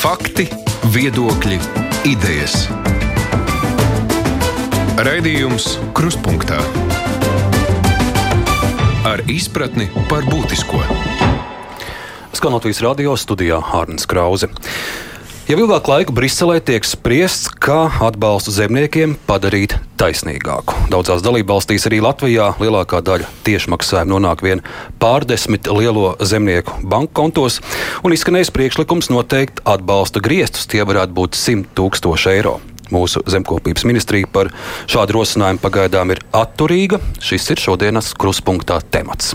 Fakti, viedokļi, idejas. Raidījums Kruspunktā ar izpratni par būtisko. Skan Latvijas radio studijā Hārnas Krause. Jau ilgāku laiku Briselē tiek spriests, kā atbalstu zemniekiem padarīt taisnīgāku. Daudzās dalībvalstīs, arī Latvijā, lielākā daļa tiešmaksājumu nonāk vien pārdesmit lielo zemnieku banku kontos, un izskanējis priekšlikums noteikt atbalsta griestus. Tie varētu būt 100 tūkstoši eiro. Mūsu zemkopības ministrija par šādu rosinājumu pagaidām ir atturīga. Šis ir šodienas kruspunktā temats.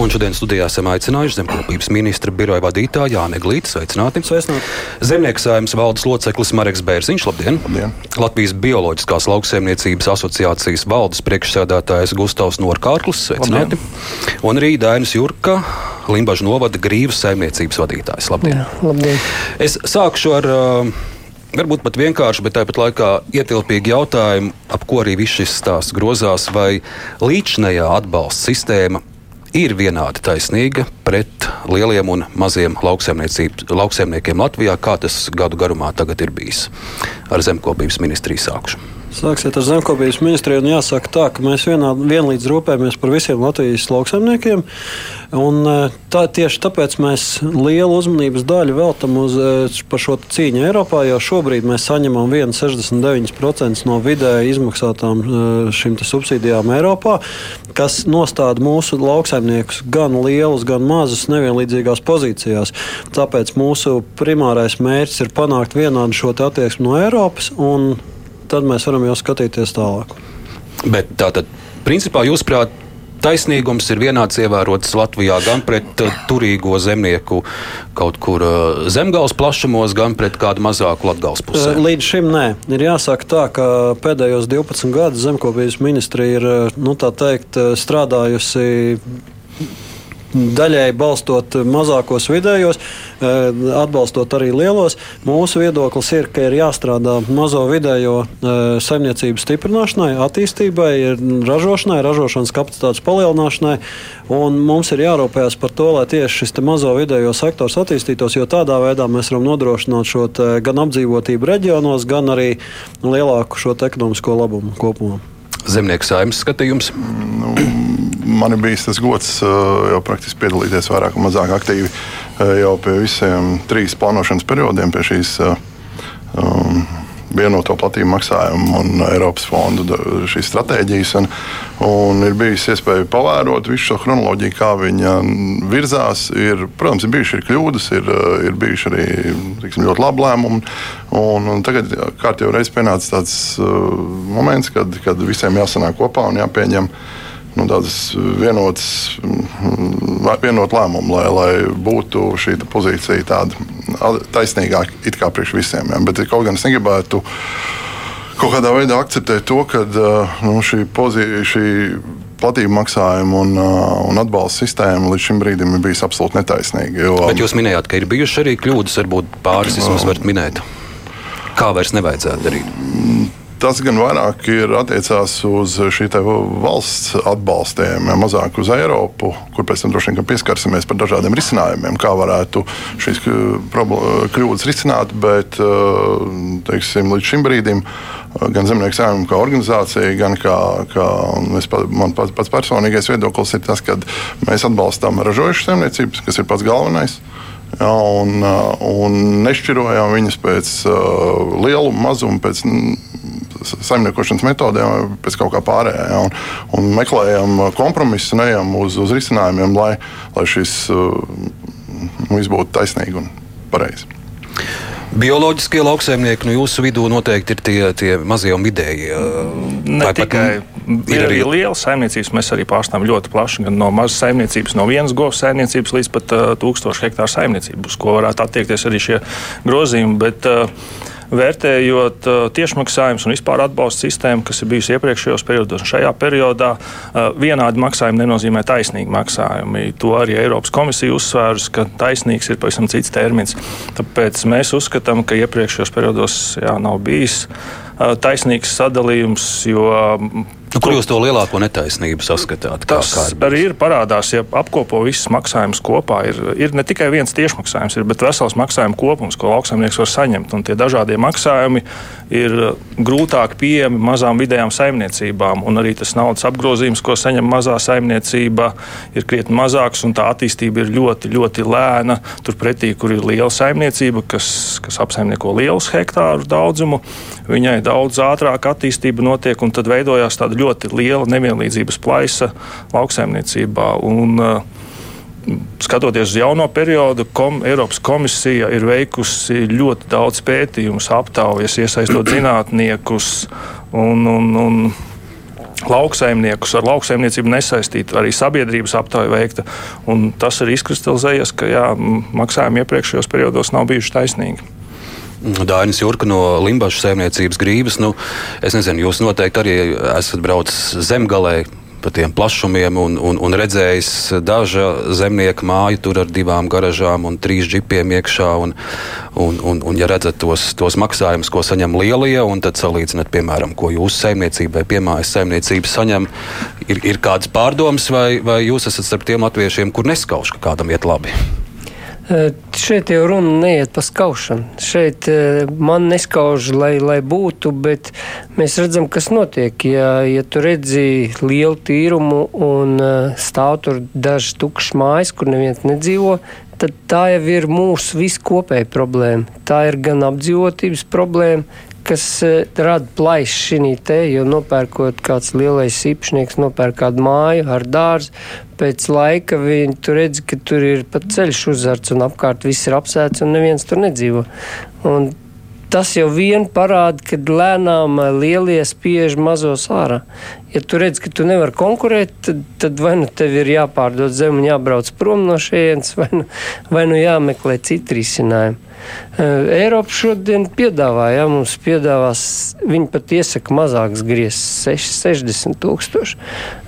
Un šodien studijā esam aicinājuši zemkopības ministra biroja vadītāju Jāni Glītu. Sveicināti! Sveicināti. Zemnieku saimnes valdes loceklis Mareks Bērziņš. Labdien! Labdien. Latvijas Bioloģiskās lauksaimniecības asociācijas valdes priekšsēdētājs Gustavs Norkārklis. Sveicināti! Un arī Dainis Jurka, Limbaģa novada Grīvas saimniecības vadītājs. Labdien! Labdien. Es sākšu ar. Uh, Varbūt pat vienkārši, bet tāpat laikā ietilpīgi jautājumi, ap ko arī viss šis stāsts grozās, vai līdzinējā atbalsta sistēma ir vienādi taisnīga pret lieliem un maziem lauksaimniekiem Latvijā, kā tas gadu garumā tagad ir bijis. Ar zemkopības ministriju sākšu. Sāksiet ar zemkopības ministriju jāsaka tā, ka mēs vienā, vienlīdz rūpējamies par visiem Latvijas lauksaimniekiem. Eh, tā, tieši tāpēc mēs lielu uzmanības daļu veltam uz eh, šo cīņu Eiropā, jo šobrīd mēs saņemam 1,69% no vidēji izmaksātām eh, šīm subsīdijām Eiropā, kas nostāda mūsu lauksaimniekus gan lielus, gan mazus nevienlīdzīgās pozīcijās. Tāpēc mūsu primārais mērķis ir panākt vienādu šo attieksmi no Eiropas. Un, tad mēs varam jau skatīties tālāk. Bet tātad, principā, jūsuprāt, taisnīgums ir vienāds ievērots Latvijā gan pret uh, turīgo zemnieku kaut kur uh, zemgāles plašumos, gan pret kādu mazāku latgāles pusē? Līdz šim nē. Ir jāsaka tā, ka pēdējos 12 gadus zemkopības ministrija ir nu, teikt, strādājusi daļēji balstot mazākos vidējos, atbalstot arī lielos. Mūsu viedoklis ir, ka ir jāstrādā mazo vidējo saimniecību stiprināšanai, attīstībai, ražošanai, ražošanas kapacitātes palielināšanai. Mums ir jārūpējas par to, lai tieši šis mazo vidējo sektors attīstītos, jo tādā veidā mēs varam nodrošināt šo gan apdzīvotību reģionos, gan arī lielāku šo ekonomisko labumu kopumā. Zemnieku saimnes skatījums? Nu, man ir bijis tas gods jau praktiski piedalīties vairāk vai mazāk aktīvi jau pie visiem trīs plānošanas periodiem, pie šīs um, vienoto platību maksājumu un Eiropas fondu šīs stratēģijas. Un, un ir bijis iespēja pavērot visu šo chronoloģiju, kā viņa virzās. Ir, protams, ir bijušas ir kļūdas, ir, ir bijuši arī tiksim, ļoti labi lēmumi. Un, un tagad kārtībā reizē pienācis tāds uh, moments, kad, kad visiem jāsanāk kopā un jāpieņem nu, tādas vienotas, vienot lēmumu, lai, lai būtu šī pozīcija tāda taisnīgāka it kā priekš visiem. Ja. Bet kaut gan es negribētu kaut kādā veidā akceptēt to, ka nu, šī pozīcija. Šī platību maksājumu un, un atbalsta sistēma līdz šim brīdim ir bijusi absolūti netaisnīga. Jo, Bet jūs minējāt, ka ir bijušas arī kļūdas, varbūt pāris vismaz varat minēt. Kā vairs nevajadzētu darīt? Tas gan vairāk ir attiecās uz šī valsts atbalstiem, mazāk uz Eiropu, kur pēc tam droši vien pieskarsimies par dažādiem risinājumiem, kā varētu šīs kļūdas risināt. Bet teiksim, līdz šim brīdim gan Zemnieku saimnieks kā organizācija, gan kā, kā man pats, pats personīgais viedoklis ir tas, ka mēs atbalstām ražojušu saimniecības, kas ir pats galvenais. Ja, un, un nešķirojām viņus pēc uh, lieluma, mazuma, pēc saimniekošanas metodēm, pēc kaut kā pārējā. Ja, un, un meklējam kompromisu, neejam uz, uz risinājumiem, lai, lai šis uh, viss būtu taisnīgi un pareizi. Bioloģiskie lauksaimnieki nu, jūsu vidū noteikti ir tie, tie mazie un vidējie. Ne Vai tikai ir arī lielas saimniecības, mēs arī pārstāvam ļoti plaši, gan no mazas saimniecības, no vienas govs saimniecības līdz pat uh, tūkstošu hektāru saimniecības, ko varētu attiekties arī šie grozījumi. Bet, uh, vērtējot tiešmaksājumus un vispār atbalsta sistēmu, kas ir bijusi iepriekšējos periodos un šajā periodā, vienādi maksājumi nenozīmē taisnīgi maksājumi. To arī Eiropas komisija uzsvērs, ka taisnīgs ir pavisam cits termins. Tāpēc mēs uzskatām, ka iepriekšējos periodos jā, nav bijis taisnīgs sadalījums, jo Nu, kur jūs to lielāko netaisnību saskatāt? Tas arī ir parādās, ja apkopo visus maksājumus kopā. Ir, ir ne tikai viens tiešmaksājums, ir, bet vesels maksājumu kopums, ko lauksaimnieks var saņemt. Un tie dažādie maksājumi ir grūtāk pieejami mazām vidējām saimniecībām. Un arī tas naudas apgrozījums, ko saņem mazā saimniecība, ir krietni mazāks. Tā attīstība ir ļoti, ļoti lēna. Turpretī, kur ir liela saimniecība, kas, kas apsaimnieko lielus hektāru daudzumu, viņai daudz ātrāk attīstība notiek un tad veidojās tāda ļoti liela nevienlīdzības plaisa lauksaimniecībā. Un, uh, Skatoties uz jauno periodu, kom, Eiropas komisija ir veikusi ļoti daudz pētījumu, aptaujas, iesaistot zinātniekus un, un, un lauksaimniekus, ar lauksaimniecību nesaistītu, arī sabiedrības aptauja veikta. Tas ir izkristalizējies, ka jā, maksājumi iepriekšējos periodos nav bijuši taisnīgi. Dainis Jurka no Limbaģa saimniecības grības. Nu, es nezinu, jūs noteikti arī esat braucis zemgalē pa tiem plašumiem un, un, un redzējis daža zemnieka māju tur ar divām garažām un trīs džipiem iekšā. Un, un, un, un ja redzat tos, tos maksājumus, ko saņem lielie, un tad salīdzināt, piemēram, ko jūsu saimniecība vai piemājas saimniecība saņem, ir, ir kādas pārdomas, vai, vai jūs esat starp tiem latviešiem, kur neskauž, ka kādam iet labi? Šeit jau runa neiet par skaušanu. Šeit man neskauž, lai, lai būtu, bet mēs redzam, kas notiek. Ja, ja tu redzi lielu tīrumu un stāv tur dažs tukšs mājas, kur neviens nedzīvo, tad tā jau ir mūsu viskopēja problēma. Tā ir gan apdzīvotības problēma, kas rada plaisu šī te, jo nopērkot kāds lielais īpašnieks, nopērk kādu māju ar dārzu, pēc laika viņi tur redz, ka tur ir pat ceļš uzarts un apkārt viss ir apsēts un neviens tur nedzīvo. Un tas jau vien parāda, ka lēnām lielie spiež mazos ārā. Ja tu redz, ka tu nevari konkurēt, tad, tad vai nu tev ir jāpārdod zemi un jābrauc prom no šejienes, vai nu, vai nu jāmeklē citi risinājumi. Eiropa šodien piedāvā, ja mums piedāvās, viņi pat iesaka mazāks griezts, 60 tūkstoši.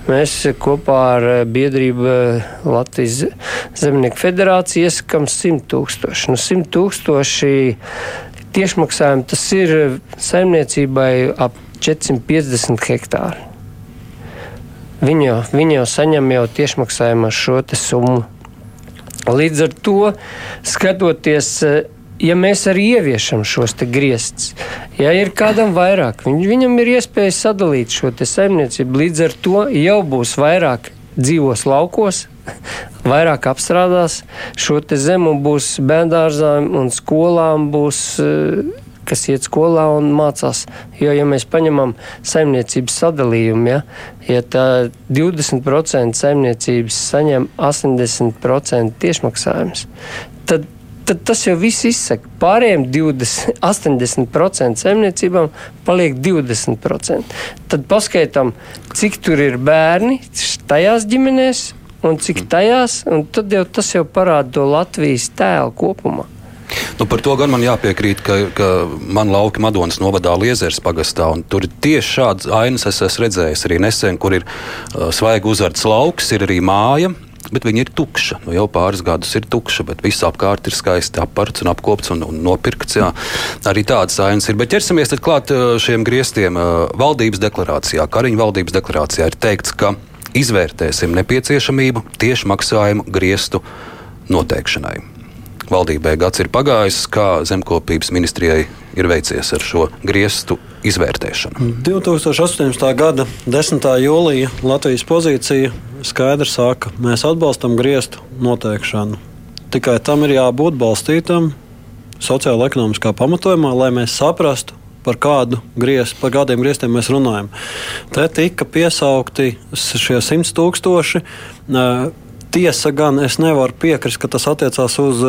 Mēs kopā ar biedrību Latvijas Zemnieku federāciju iesakām 100 tūkstoši. Nu, 100 tūkstoši tiešmaksājumi tas ir saimniecībai ap 450 hektāri. Viņi jau, viņi jau saņem jau tiešmaksājumu šo summu. Līdz ar to, skatoties ja mēs arī ieviešam šos griestus, ja ir kādam vairāk, viņ, viņam ir iespēja sadalīt šo saimniecību. Līdz ar to jau būs vairāk dzīvos laukos, vairāk apstrādās šo zemu, būs bērngārzām un skolām. Būs, eh, kas iet skolā un mācās. Jo, ja mēs paņemam saimniecības sadalījumu, ja, ja tā 20% saimniecības saņem 80% tiešmaksājumus, tad tad tas jau viss izsaka. Pārējiem 20, 80% saimniecībām paliek 20%. Tad paskaidām, cik tur ir bērni tajās ģimenēs un cik mm. tajās, un tad jau tas jau parāda to Latvijas tēlu kopumā. Nu, par to gan man jāpiekrīt, ka, ka man lauka Madonas novadā Liezers pagastā, tur ir tieši šāds ainas es esmu redzējis arī nesen, kur ir uh, svaigi uzarts lauks, ir arī māja, bet viņa ir tukša. Nu, jau pāris gadus ir tukša, bet viss apkārt ir skaisti aparts un apkopts un, un nopirkts. Jā. Arī tādas ainas ir. Bet ķersimies klāt šiem griestiem. Valdības deklarācijā, Kariņa valdības deklarācijā ir teikts, ka izvērtēsim nepieciešamību tieši maksājumu griestu noteikšanai. Valdībai gads ir pagājis, kā zemkopības ministrijai ir veicies ar šo griestu izvērtēšanu. 2018. gada 10. jūlija Latvijas pozīcija skaidri saka, mēs atbalstam griestu noteikšanu. Tikai tam ir jābūt balstītam sociālo-ekonomiskā pamatojumā, lai mēs saprastu, par, kādu griez, par kādiem grieztiem mēs runājam. Te tika piesaukti šie 100 tūkstoši. Tiesa gan es nevaru piekrist, ka tas attiecās uz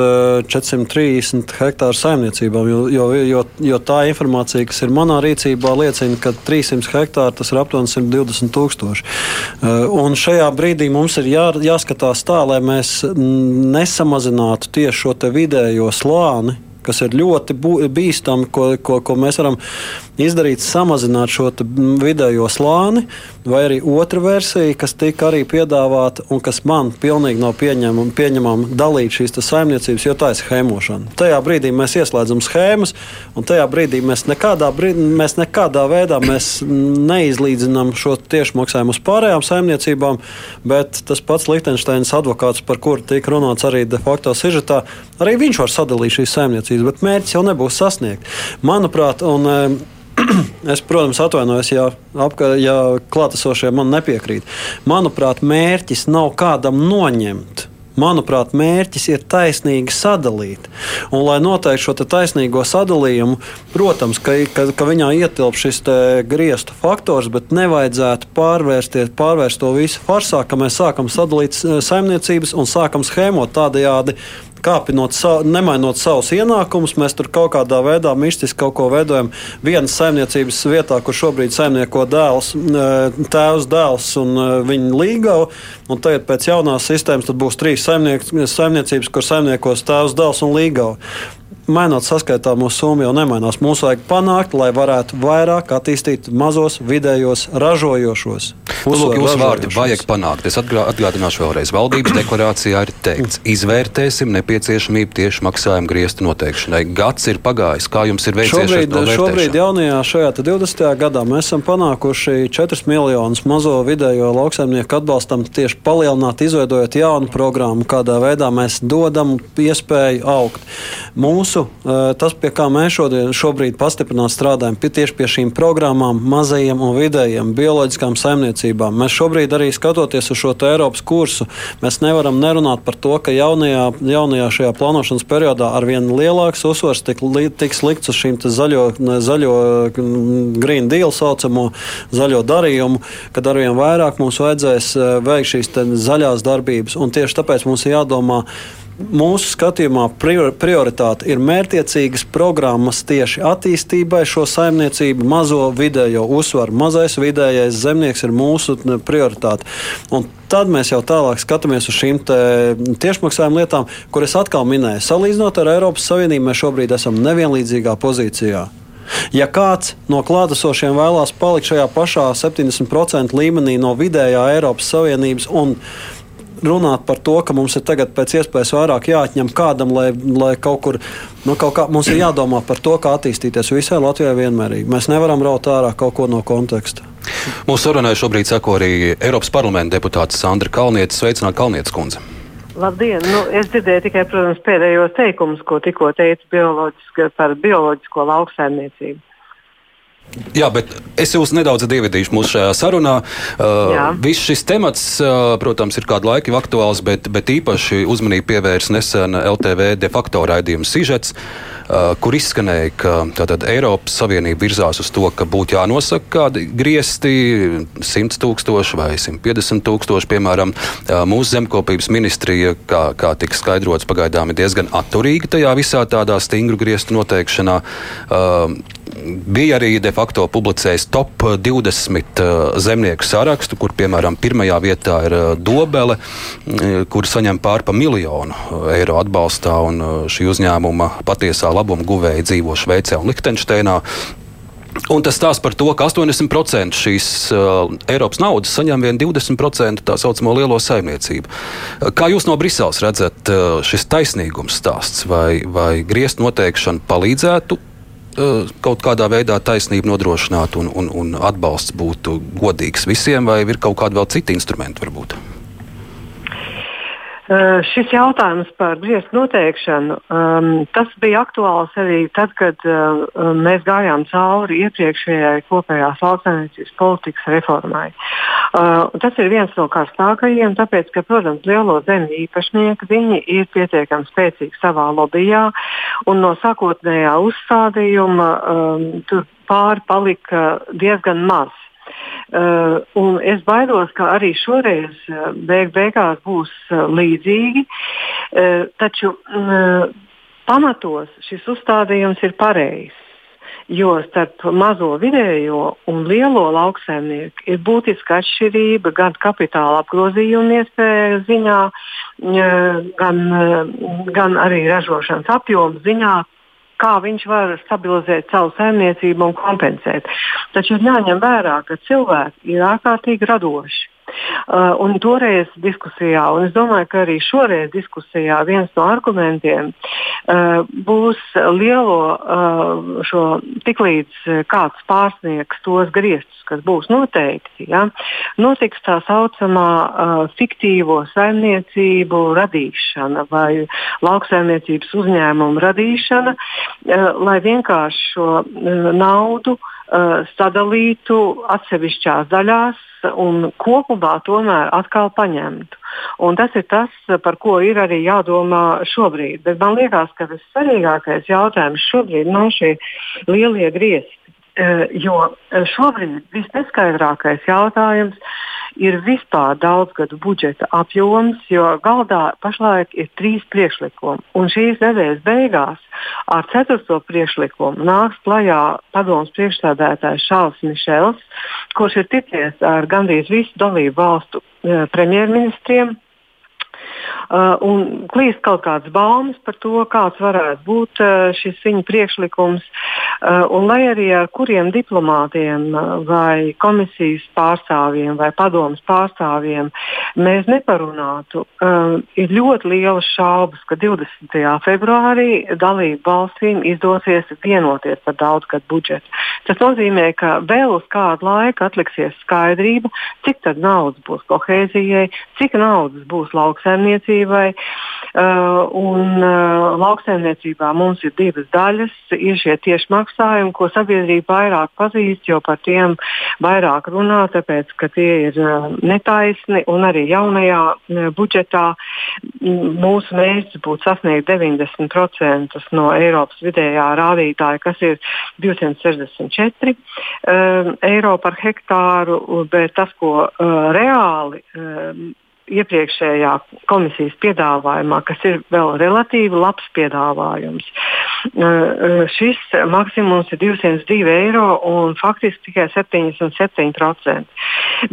430 eh, hektāru saimniecībām, jo, jo, jo, jo tā informācija, kas ir manā rīcībā, liecina, ka 300 hektāri tas ir aptuveni 120 tūkstoši. Eh, un šajā brīdī mums ir jā, jāskatās tā, lai mēs nesamazinātu tieši šo vidējo slāni kas ir ļoti bīstami, ko, ko, ko mēs varam izdarīt, samazināt šo vidējo slāni, vai arī otra versija, kas tika arī piedāvāta un kas man pilnīgi nav pieņemama, pieņemama dalīt šīs saimniecības, jo tā ir schēmošana. Tajā brīdī mēs ieslēdzam schēmas, un tajā brīdī mēs nekādā, brīdī, mēs nekādā veidā mēs neizlīdzinām šo tiešmaksājumu uz pārējām saimniecībām, bet tas pats Liechtensteins advokāts, par kuru tika runāts arī de facto sižetā, arī viņš var sadalīt šīs saimniecības, bet mērķis jau nebūs sasniegt. Manuprāt, un, Es, protams, atvainojos, ja, apka, ja klātesošie man nepiekrīt. Manuprāt, mērķis nav kādam noņemt. Manuprāt, mērķis ir taisnīgi sadalīt. Un, lai noteikti šo taisnīgo sadalījumu, protams, ka, ka, ka viņā ietilp šis griestu faktors, bet nevajadzētu pārvērst to visu farsā, ka mēs sākam sadalīt saimniecības un sākam schēmot tādajādi kāpinot, sa, nemainot savus ienākumus, mēs tur kaut kādā veidā mistiski kaut ko veidojam. Vienas saimniecības vietā, kur šobrīd saimnieko dēls, tēvs dēls un viņa līgava, un tagad pēc jaunās sistēmas būs trīs saimniecības, kur saimniekos tēvs dēls un līgava mainot saskaitāmo summu jau nemainās. Mums vajag panākt, lai varētu vairāk attīstīt mazos, vidējos, ražojošos. Nu, lūk, jūsu vārdi vajag panākt. Es atgādināšu vēlreiz. Valdības deklarācijā ir teikts, izvērtēsim nepieciešamību tieši maksājumu griestu noteikšanai. Gads ir pagājis. Kā jums ir veicies šobrīd, šobrīd jaunajā šajā 20. gadā mēs esam panākuši 4 miljonus mazo vidējo lauksaimnieku atbalstam tieši palielināt, izveidojot jaunu programmu, kādā veidā mēs dodam iespēju augt. Mūsu tas, pie kā mēs šodien, šobrīd pastiprināti strādājam, pie, tieši pie šīm programmām, mazajiem un vidējiem, bioloģiskām saimniecībām. Mēs šobrīd arī skatoties uz šo Eiropas kursu, mēs nevaram nerunāt par to, ka jaunajā, jaunajā šajā plānošanas periodā ar vien lielāks uzsvars tik, tiks likts uz šīm zaļo, zaļo green deal saucamo zaļo darījumu, kad arvien vairāk mums vajadzēs veikt šīs zaļās darbības. Un tieši tāpēc mums ir jādomā Mūsu skatījumā prioritāte ir mērķiecīgas programmas tieši attīstībai, šo saimniecību, mazo vidējo uzsvaru. Mazais vidējais zemnieks ir mūsu prioritāte. Un tad mēs jau tālāk skatāmies uz šīm tiešmaksājuma lietām, kuras atkal minēju. Salīdzinot ar Eiropas Savienību, mēs šobrīd esam nevienlīdzīgā pozīcijā. Ja kāds no klātesošiem vēlās palikt šajā pašā 70% līmenī no vidējā Eiropas Savienības un runāt par to, ka mums ir tagad pēc iespējas vairāk jāatņem kādam, lai, lai kaut kur nu, kaut kā, mums ir jādomā par to, kā attīstīties visai Latvijai vienmērīgi. Mēs nevaram raut ārā kaut ko no konteksta. Mūsu sarunai šobrīd seko arī Eiropas parlamenta deputāts Sandra Kalnietis. Sveicināta Kalnietis kundze! Labdien! Nu, es dzirdēju tikai, protams, pēdējos teikumus, ko tikko teica par bioloģisko lauksaimniecību. Jā, bet es jūs nedaudz dividīšu mūsu šajā sarunā. Uh, viss šis temats, uh, protams, ir kādu laiku aktuāls, bet, bet īpaši uzmanību pievērs nesen LTV de facto raidījums Sižets, uh, kur izskanēja, ka tātad, Eiropas Savienība virzās uz to, ka būtu jānosaka kādi griesti 100 tūkstoši vai 150 tūkstoši, piemēram. Uh, mūsu zemkopības ministrija, kā, kā tika skaidrots, pagaidām ir diezgan atturīga tajā visā tādā stingru griestu noteikšanā. Uh, bija arī de facto publicējis top 20 uh, zemnieku sarakstu, kur piemēram pirmajā vietā ir uh, Dobele, uh, kur saņem pārpa miljonu eiro atbalstā, un šī uzņēmuma patiesā labuma guvēja dzīvo Šveicē un Liechtensteinā. Un tas stāsta par to, ka 80% šīs uh, Eiropas naudas saņem vien 20% tā saucamo lielo saimniecību. Kā jūs no Briseles redzat, uh, šis taisnīgums stāsts vai, vai griezt noteikšana palīdzētu Eh, kaut kādā veidā taisnību nodrošināt un, un, un atbalsts būtu godīgs visiem, vai ir kaut kādi vēl citi instrumenti varbūt? Šis jautājums par griestu noteikšanu um, bija aktuāls arī tad, kad uh, mēs gājām cauri iepriekšējai kopējās lauksaimniecības politikas reformai. Uh, tas ir viens no karstākajiem, tāpēc, ka, protams, lielo zemju īpašnieki ir pietiekami spēcīgi savā lobbyjā, un no sākotnējā uzstādījuma um, tur pāri palika diezgan maz. Uh, es baidos, ka arī šoreiz uh, beig beigās būs uh, līdzīgi. Uh, taču uh, pamatos šis uzstādījums ir pareizs. Jo starp mazo vidējo un lielo lauksaimnieku ir būtiska atšķirība gan kapitāla apgrozījuma iespēju ziņā, uh, gan, gan arī ražošanas apjomu ziņā, kā viņš var stabilizēt savu saimniecību un kompensēt. Taču ir jāņem vērā, ka cilvēki ir ārkārtīgi radoši. Uh, un toreiz diskusijā, un es domāju, ka arī šoreiz diskusijā viens no argumentiem būs lielo uh, šo tiklīdz kāds pārsniegs tos griestus, kas būs noteikti, ja, notiks tā saucamā fiktīvo saimniecību radīšana vai lauksaimniecības uzņēmumu radīšana, lai vienkārši šo naudu uh, sadalītu atsevišķās daļās un kopumā tomēr atkal paņemtu. Un tas ir tas, par ko ir arī jādomā šobrīd. Bet man liekas, ka vissvarīgākais jautājums šobrīd nav šie lielie griezti. Eh, jo šobrīd visneskaidrākais jautājums ir vispār daudzgadu budžeta apjoms, jo galdā pašlaik ir trīs priekšlikumi. Un šīs nedēļas beigās ar ceturto priekšlikumu nāks klajā padomus priekšstādētājs Šāls Mišels, kurš ir ticies ar gandrīz visu dalību valstu e, premjerministriem Uh, un klīst kaut kādas baumas par to, kāds varētu būt uh, šis viņa priekšlikums. Uh, un lai arī ar kuriem diplomātiem vai komisijas pārstāvjiem vai padomus pārstāvjiem mēs neparunātu, ir ļoti lielas šaubas, ka 20. februārī dalību valstīm izdosies vienoties par daudzgadu budžetu. Tas nozīmē, ka vēl uz kādu laiku atliksies skaidrība, cik daudz naudas būs kohēzijai, cik naudas būs lauksaimniecībai lauksaimniecībai. Uh, un uh, lauksaimniecībā mums ir divas daļas. Ir šie tieši maksājumi, ko sabiedrība vairāk pazīst, jo par tiem vairāk runā, tāpēc ka tie ir uh, netaisni arī jaunajā uh, budžetā mūsu mērķis būtu sasniegt 90% no Eiropas vidējā rādītāja, kas ir 264 uh, eiro par hektāru, bet tas, ko uh, reāli uh, iepriekšējā komisijas piedāvājumā, kas ir vēl relatīvi labs piedāvājums. Šis maksimums ir 202 eiro un faktiski tikai 77%.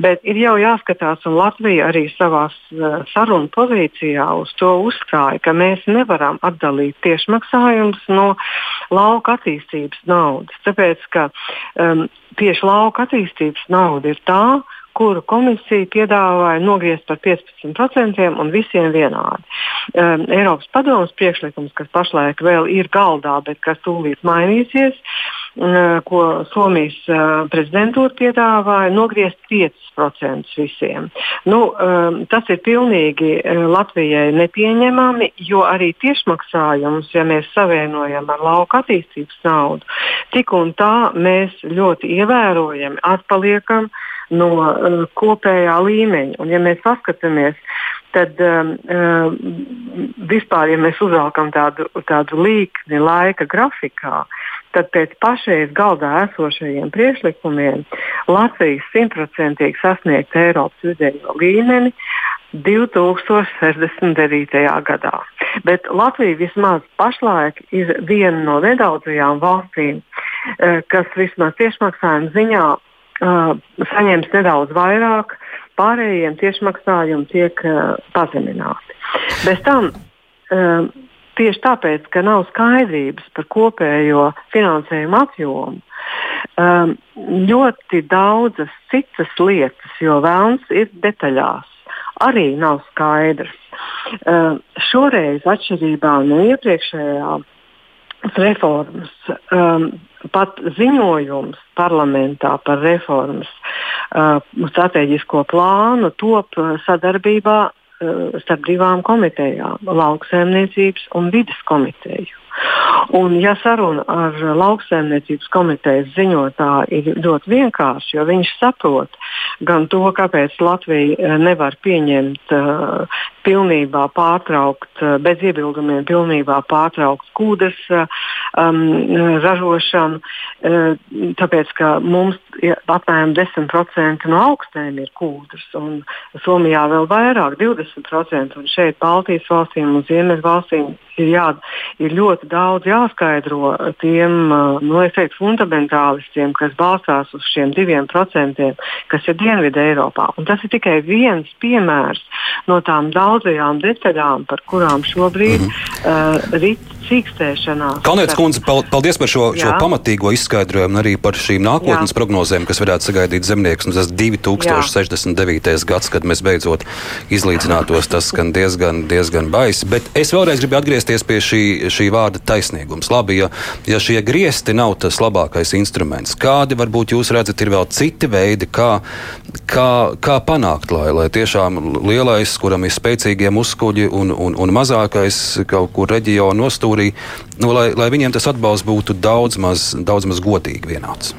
Bet ir jau jāskatās, un Latvija arī savā sarunu pozīcijā uz to uzstāja, ka mēs nevaram atdalīt tiešmaksājumus no lauka attīstības naudas. Tāpēc, ka um, tieši lauka attīstības nauda ir tā, kuru komisija piedāvāja nogriezt par 15% un visiem vienādi. Um, Eiropas padomus priekšlikums, kas pašlaik vēl ir galdā, bet kas tūlīt mainīsies, uh, ko Somijas uh, prezidentūra piedāvāja, nogriezt 5% visiem. Nu, um, tas ir pilnīgi Latvijai nepieņemami, jo arī tiešmaksājumus, ja mēs savienojam ar lauka attīstības naudu, tik un tā mēs ļoti ievērojami atpaliekam no kopējā līmeņa. Un, ja mēs paskatāmies, tad um, uh, vispār, ja mēs uzvelkam tādu, tādu līkni laika grafikā, tad pēc pašreiz galdā esošajiem priekšlikumiem Latvijas simtprocentīgi sasniegt Eiropas vidējo līmeni 2069. gadā. Bet Latvija vismaz pašlaik ir viena no nedaudzajām valstīm, uh, kas vismaz tiešmaksājuma ziņā uh, saņems nedaudz vairāk, pārējiem tiešmaksājumi tiek uh, pazemināti. Bez tam uh, tieši tāpēc, ka nav skaidrības par kopējo finansējumu apjomu, um, ļoti daudzas citas lietas, jo vēlns ir detaļās, arī nav skaidrs. Uh, šoreiz, atšķirībā no iepriekšējām reformas, um, pat ziņojums parlamentā par reformas uh, strateģisko plānu top sadarbībā uh, starp divām komitejām - lauksaimniecības un vidas komiteju. Un, ja saruna ar lauksaimniecības komitejas ziņotāju ir ļoti vienkārša, jo viņš saprot gan to, kāpēc Latvija eh, nevar pieņemt uh, pilnībā pārtraukt, uh, bez iebildumiem, pilnībā pārtraukt kūdas uh, um, ražošanu, uh, tāpēc ka mums apmēram 10% no augstnēm ir kūdras, un Somijā vēl vairāk, 20%, un šeit Baltijas valstīm un Ziemeļvalstīm ir, jā, ir ļoti daudz jāskaidro tiem nu, teiktu, fundamentālistiem, kas balstās uz šiem diviem procentiem, kas ir Dienvidē Eiropā. Un tas ir tikai viens piemērs no tām daudzajām detaļām, par kurām šobrīd mm -hmm. uh, rit cīkstēšanās. Kalnietis kundze, paldies par šo, Jā. šo pamatīgo izskaidrojumu arī par šīm nākotnes Jā. prognozēm, kas varētu sagaidīt zemniekus. Nu, tas 2069. Jā. gads, kad mēs beidzot izlīdzinātos, tas skan diezgan, diezgan baisi. Bet es vēlreiz gribu atgriezties pie šī, šī vārda taisnīgums. Labi, ja, ja šie griesti nav tas labākais instruments, kādi varbūt jūs redzat, ir vēl citi veidi, kā, kā, kā panākt, lai, lai tiešām lielais, kuram ir spēcīgie muskuļi un, un, un mazākais kaut kur reģionu nostūrī, nu, lai, lai viņiem tas atbalsts būtu daudz maz, daudz maz godīgi vienāds.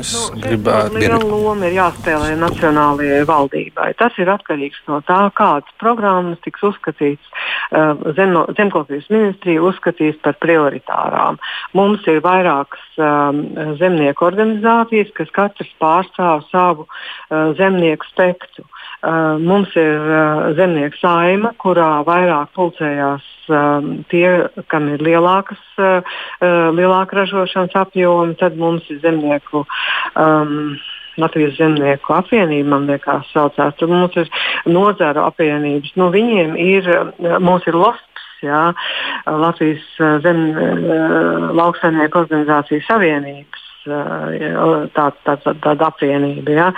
Es nu, gribētu. Liela loma ir jāspēlē nacionālajai valdībai. Tas ir atkarīgs no tā, kādas programmas tiks uzskatīts. Uh, zem, zemkopības ministrija uzskatīs par prioritārām. Mums ir vairākas um, zemnieku organizācijas, kas katrs pārstāv savu uh, zemnieku spektru. Uh, mums ir uh, zemnieku saima, kurā vairāk pulcējās uh, tie, kam ir lielākas, uh, uh, lielāka ražošanas apjoma. Tad mums ir zemnieku. Um, Latvijas zemnieku apvienība, man liekas, saucās. Tur mums ir nozaru apvienības. Nu, viņiem ir, mums ir LOSPS, jā, Latvijas zem, lauksaimnieku organizācijas savienības tāda tā, tā, tā apvienība. Ja?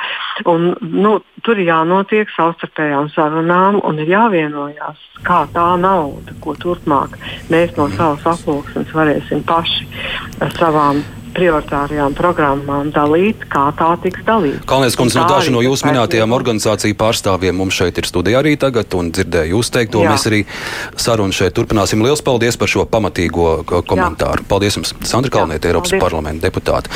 Un, nu, tur ir jānotiek savstarpējām sarunām un ir jāvienojās, kā tā nauda, ko turpmāk mēs no savas aploksnes varēsim paši ar savām prioritārajām programmām dalīt, kā tā tiks dalīta. Kalnies kundze, no daži no jūsu minētajām organizāciju pārstāvjiem mums šeit ir studijā arī tagad, un dzirdēju jūs teikto. Jā. Mēs arī sarunu šeit turpināsim. Lielas paldies par šo pamatīgo komentāru. Jā. Paldies jums, Sandra Kalniete, Eiropas paldies. parlamenta deputāte.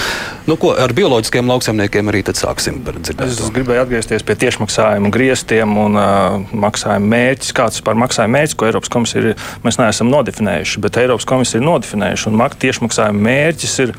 Nu, ko ar bioloģiskiem lauksaimniekiem arī tad sāksim par dzirdēto? Es gribēju atgriezties pie tiešmaksājumu griestiem un uh, maksājumu mērķis. Kāds par maksājumu mērķis, ko Eiropas komisija ir, mēs neesam nodefinējuši, bet Eiropas komisija ir nodefinējuši, un tiešmaksājumu mērķis ir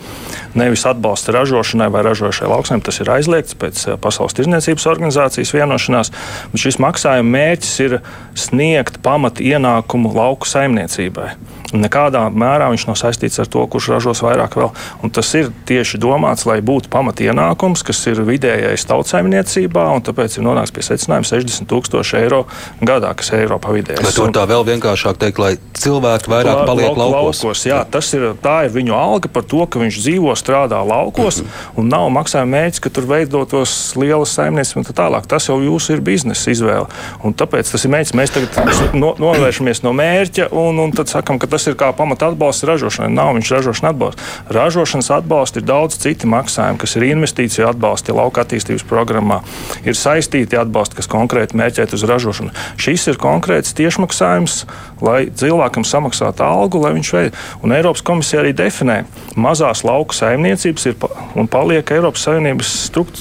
nevis atbalsta ražošanai vai ražošai lauksaimniekam. Tas ir aizliegts pēc eh, Pasaules tirzniecības organizācijas vienošanās. Šis maksājuma mērķis ir sniegt pamat ienākumu lauku saimniecībai. Nekādā mērā viņš nav saistīts ar to, kurš ražos vairāk vēl. Un tas ir tieši domāts, lai būtu pamatienākums, kas ir vidējais tautsājumniecībā, un tāpēc ir nonāks pie secinājuma 60 tūkstoši eiro gadā, kas ir Eiropā vidējais. Bet tur tā vēl vienkāršāk teikt, lai cilvēki vairāk La, paliek lauk, laukos. laukos jā, tas ir, tā ir viņu alga par to, ka viņš dzīvo, strādā laukos, mm -hmm. un nav maksājuma mērķis, ka tur veidotos lielas saimniecības un tā tālāk. Tas jau jūsu ir biznesa izvēle. Un tāpēc tas ir mērķis. Mēs tagad no, novēršamies no mērķa un, un tad sakam, ka tas ir kā pamata atbalsts ražošanai. Nav viņš ražošanas atbalsts. Ražošanas atbalsts ir daudz citi maksājumi, kas ir investīciju atbalsti lauka attīstības programmā, ir saistīti atbalsti, kas konkrēti mērķēt uz ražošanu. Šis ir konkrēts tiešmaksājums, lai cilvēkam samaksātu algu, lai viņš veids. Un Eiropas komisija arī definē mazās lauku saimniecības ir un paliek Eiropas Savienības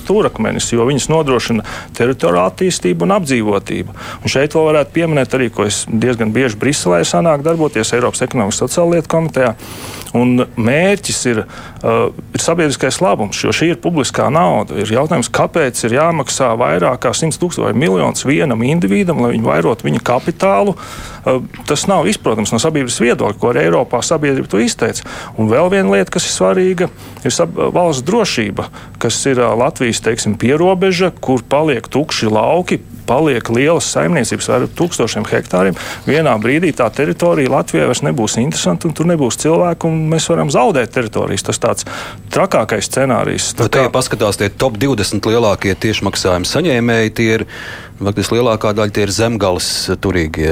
stūrakmenis, jo viņas nodrošina teritoriālu attīstību un apdzīvotību. Un šeit vēl varētu pieminēt arī, ko es diezgan bieži Briselē sanāk darboties Eiropas ekonomikas sociālo lietu komitejā. Un mērķis ir, uh, ir sabiedriskais labums, jo šī ir publiskā nauda. Ir jautājums, kāpēc ir jāmaksā vairāk kā 100 tūkstoši vai miljonus vienam individam, lai viņi vairotu viņa kapitālu. Uh, tas nav izprotams no sabiedrības viedokļa, ko arī Eiropā sabiedrība to izteica. Un vēl viena lieta, kas ir svarīga, ir valsts drošība, kas ir uh, Latvijas teiksim, pierobeža, kur paliek tukši lauki, paliek lielas saimniecības ar tūkstošiem hektāriem. Vienā brīdī tā teritorija Latvijai vairs nebūs interesanta, un tur nebūs cilvēku, un mēs varam zaudēt teritorijas. Tas tāds trakākais scenārijs. Tā kā... Ja paskatās tie top 20 lielākie tiešmaksājuma saņēmēji, tie ir Faktiski lielākā daļa tie ir zemgales turīgie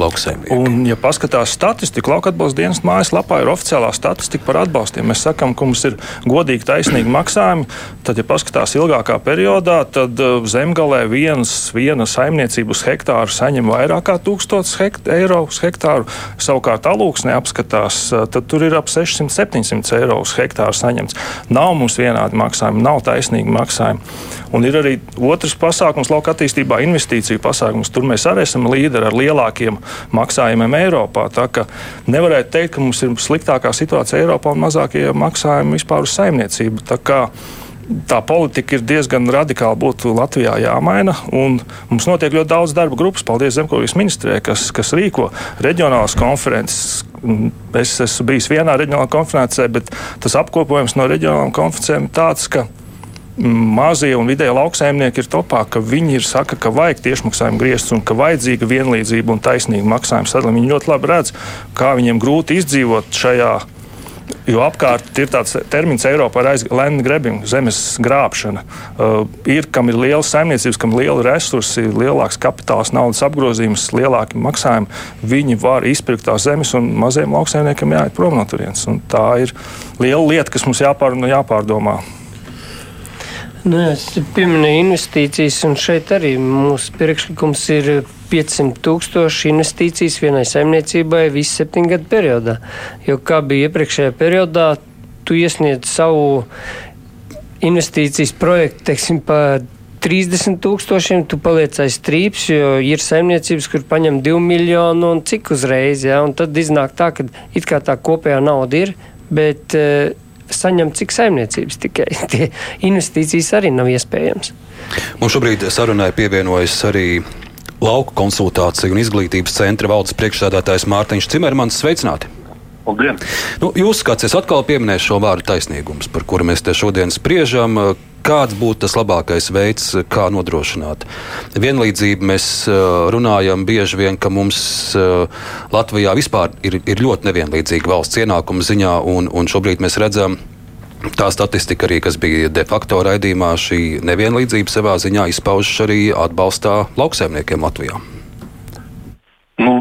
lauksaimnieki. Un, ja paskatās statistiku, lauka atbalsta dienas mājaslapā ir oficiālā statistika par atbalstiem. Mēs sakām, ka mums ir godīgi, taisnīgi maksājumi. Tad, ja paskatās ilgākā periodā, tad uh, zemgalē viens, viena saimniecība uz hektāru saņem vairāk kā 1000 hekt eiro uz hektāru. Savukārt alūksnē apskatās, uh, tad tur ir ap 600-700 eiro uz hektāru saņemts. Nav mums vienādi maksājumi, nav taisnīgi maksājumi. Un ir arī otrs pasākums lauka attīstībā investīciju pasākums. Tur mēs arī esam līderi ar lielākiem maksājumiem Eiropā. Tā kā nevarētu teikt, ka mums ir sliktākā situācija Eiropā un mazākie maksājumi vispār uz saimniecību. Tā kā tā politika ir diezgan radikāli būtu Latvijā jāmaina. Mums notiek ļoti daudz darba grupas, paldies Zemkopības ministrijai, kas, kas rīko reģionālas konferences. Es esmu bijis vienā reģionālā konferencē, bet tas apkopojums no reģionālām konferencēm ir tāds, ka mazie un vidēji lauksaimnieki ir topā, ka viņi ir saka, ka vajag tiešmaksājumu grieztus un ka vajadzīga vienlīdzība un taisnīga maksājuma sadalījuma. Viņi ļoti labi redz, kā viņiem grūti izdzīvot šajā. Jo apkārt ir tāds termins Eiropā, ir land grabbing, zemes grābšana. Uh, ir, kam ir liela saimniecības, kam ir liela resursi, lielāks kapitāls, naudas apgrozījums, lielāki maksājumi. Viņi var izpirkt tās zemes, un maziem lauksaimniekiem jāiet prom no turienes. Tā ir liela lieta, kas mums jāpār, jāpārdomā. Nu, es pieminēju investīcijas, un šeit arī mūsu priekšlikums ir 500 tūkstoši investīcijas vienai saimniecībai visu septiņu gadu periodā. Jo kā bija iepriekšējā periodā, tu iesniedz savu investīcijas projektu, teiksim, pa 30 tūkstošiem, tu paliec aiz strīps, jo ir saimniecības, kur paņem 2 miljonu un cik uzreiz, ja, un tad iznāk tā, ka it kā tā kopējā nauda ir, bet uh, saņem cik saimniecības tikai. Tie investīcijas arī nav iespējams. Mums šobrīd sarunai pievienojas arī lauku konsultāciju un izglītības centra valdes priekšsēdētājs Mārtiņš Cimermans. Sveicināti! Labdien. Nu, jūs kāds es atkal pieminēšu šo vārdu taisnīgums, par kuru mēs te šodien spriežam. Kāds būtu tas labākais veids, kā nodrošināt vienlīdzību? Mēs runājam bieži vien, ka mums Latvijā vispār ir, ir ļoti nevienlīdzīga valsts ienākuma ziņā, un, un šobrīd mēs redzam, Tā statistika arī, kas bija de facto raidījumā, šī nevienlīdzība savā ziņā izpaužas arī atbalstā lauksaimniekiem Latvijā. Nu,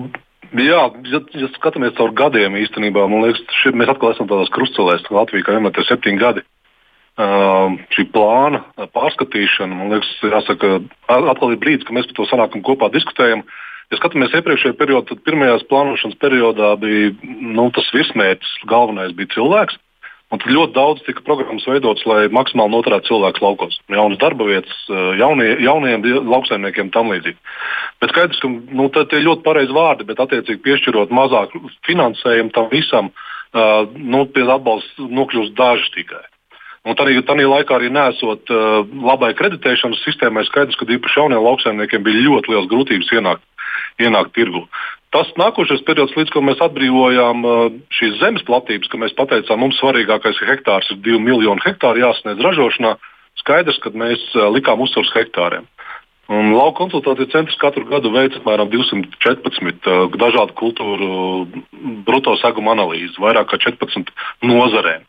jā, ja, ja skatāmies caur gadiem īstenībā, man liekas, šie, mēs atkal esam tādās krustcelēs. Latvija kā vienmēr ir septiņi gadi. Uh, šī plāna pārskatīšana, man liekas, jāsaka, atkal ir brīdis, kad mēs par to sanākam kopā diskutējam. Ja skatāmies iepriekšējā periodā, tad pirmajās plānošanas periodā bija nu, tas virsmērķis, galvenais bija cilvēks. Un tad ļoti daudz tika programmas veidotas, lai maksimāli noturētu cilvēkus laukos. Jaunas darba vietas, eh, jaunie, jauniem lauksaimniekiem tam līdzīgi. Bet skaidrs, ka nu, tie ir ļoti pareizi vārdi, bet attiecīgi piešķirot mazāk finansējumu tam visam, uh, nu, pie atbalsta nokļūst daži tikai. Un tādā laikā arī nesot uh, labai kreditēšanas sistēmai, skaidrs, ka īpaši jauniem lauksaimniekiem bija ļoti liels grūtības ienākt, ienākt tirgu. Tas nākošais periods, līdz ko mēs atbrīvojām uh, šīs zemes platības, ka mēs pateicām, mums svarīgākais hektārs ir 2 miljoni hektāru jāsniedz ražošanā, skaidrs, ka mēs uh, likām uzsvars hektāriem. Un lauka konsultāciju centrs katru gadu veic apmēram 214 uh, dažādu kultūru brutto seguma analīzi, vairāk kā 14 nozarēm.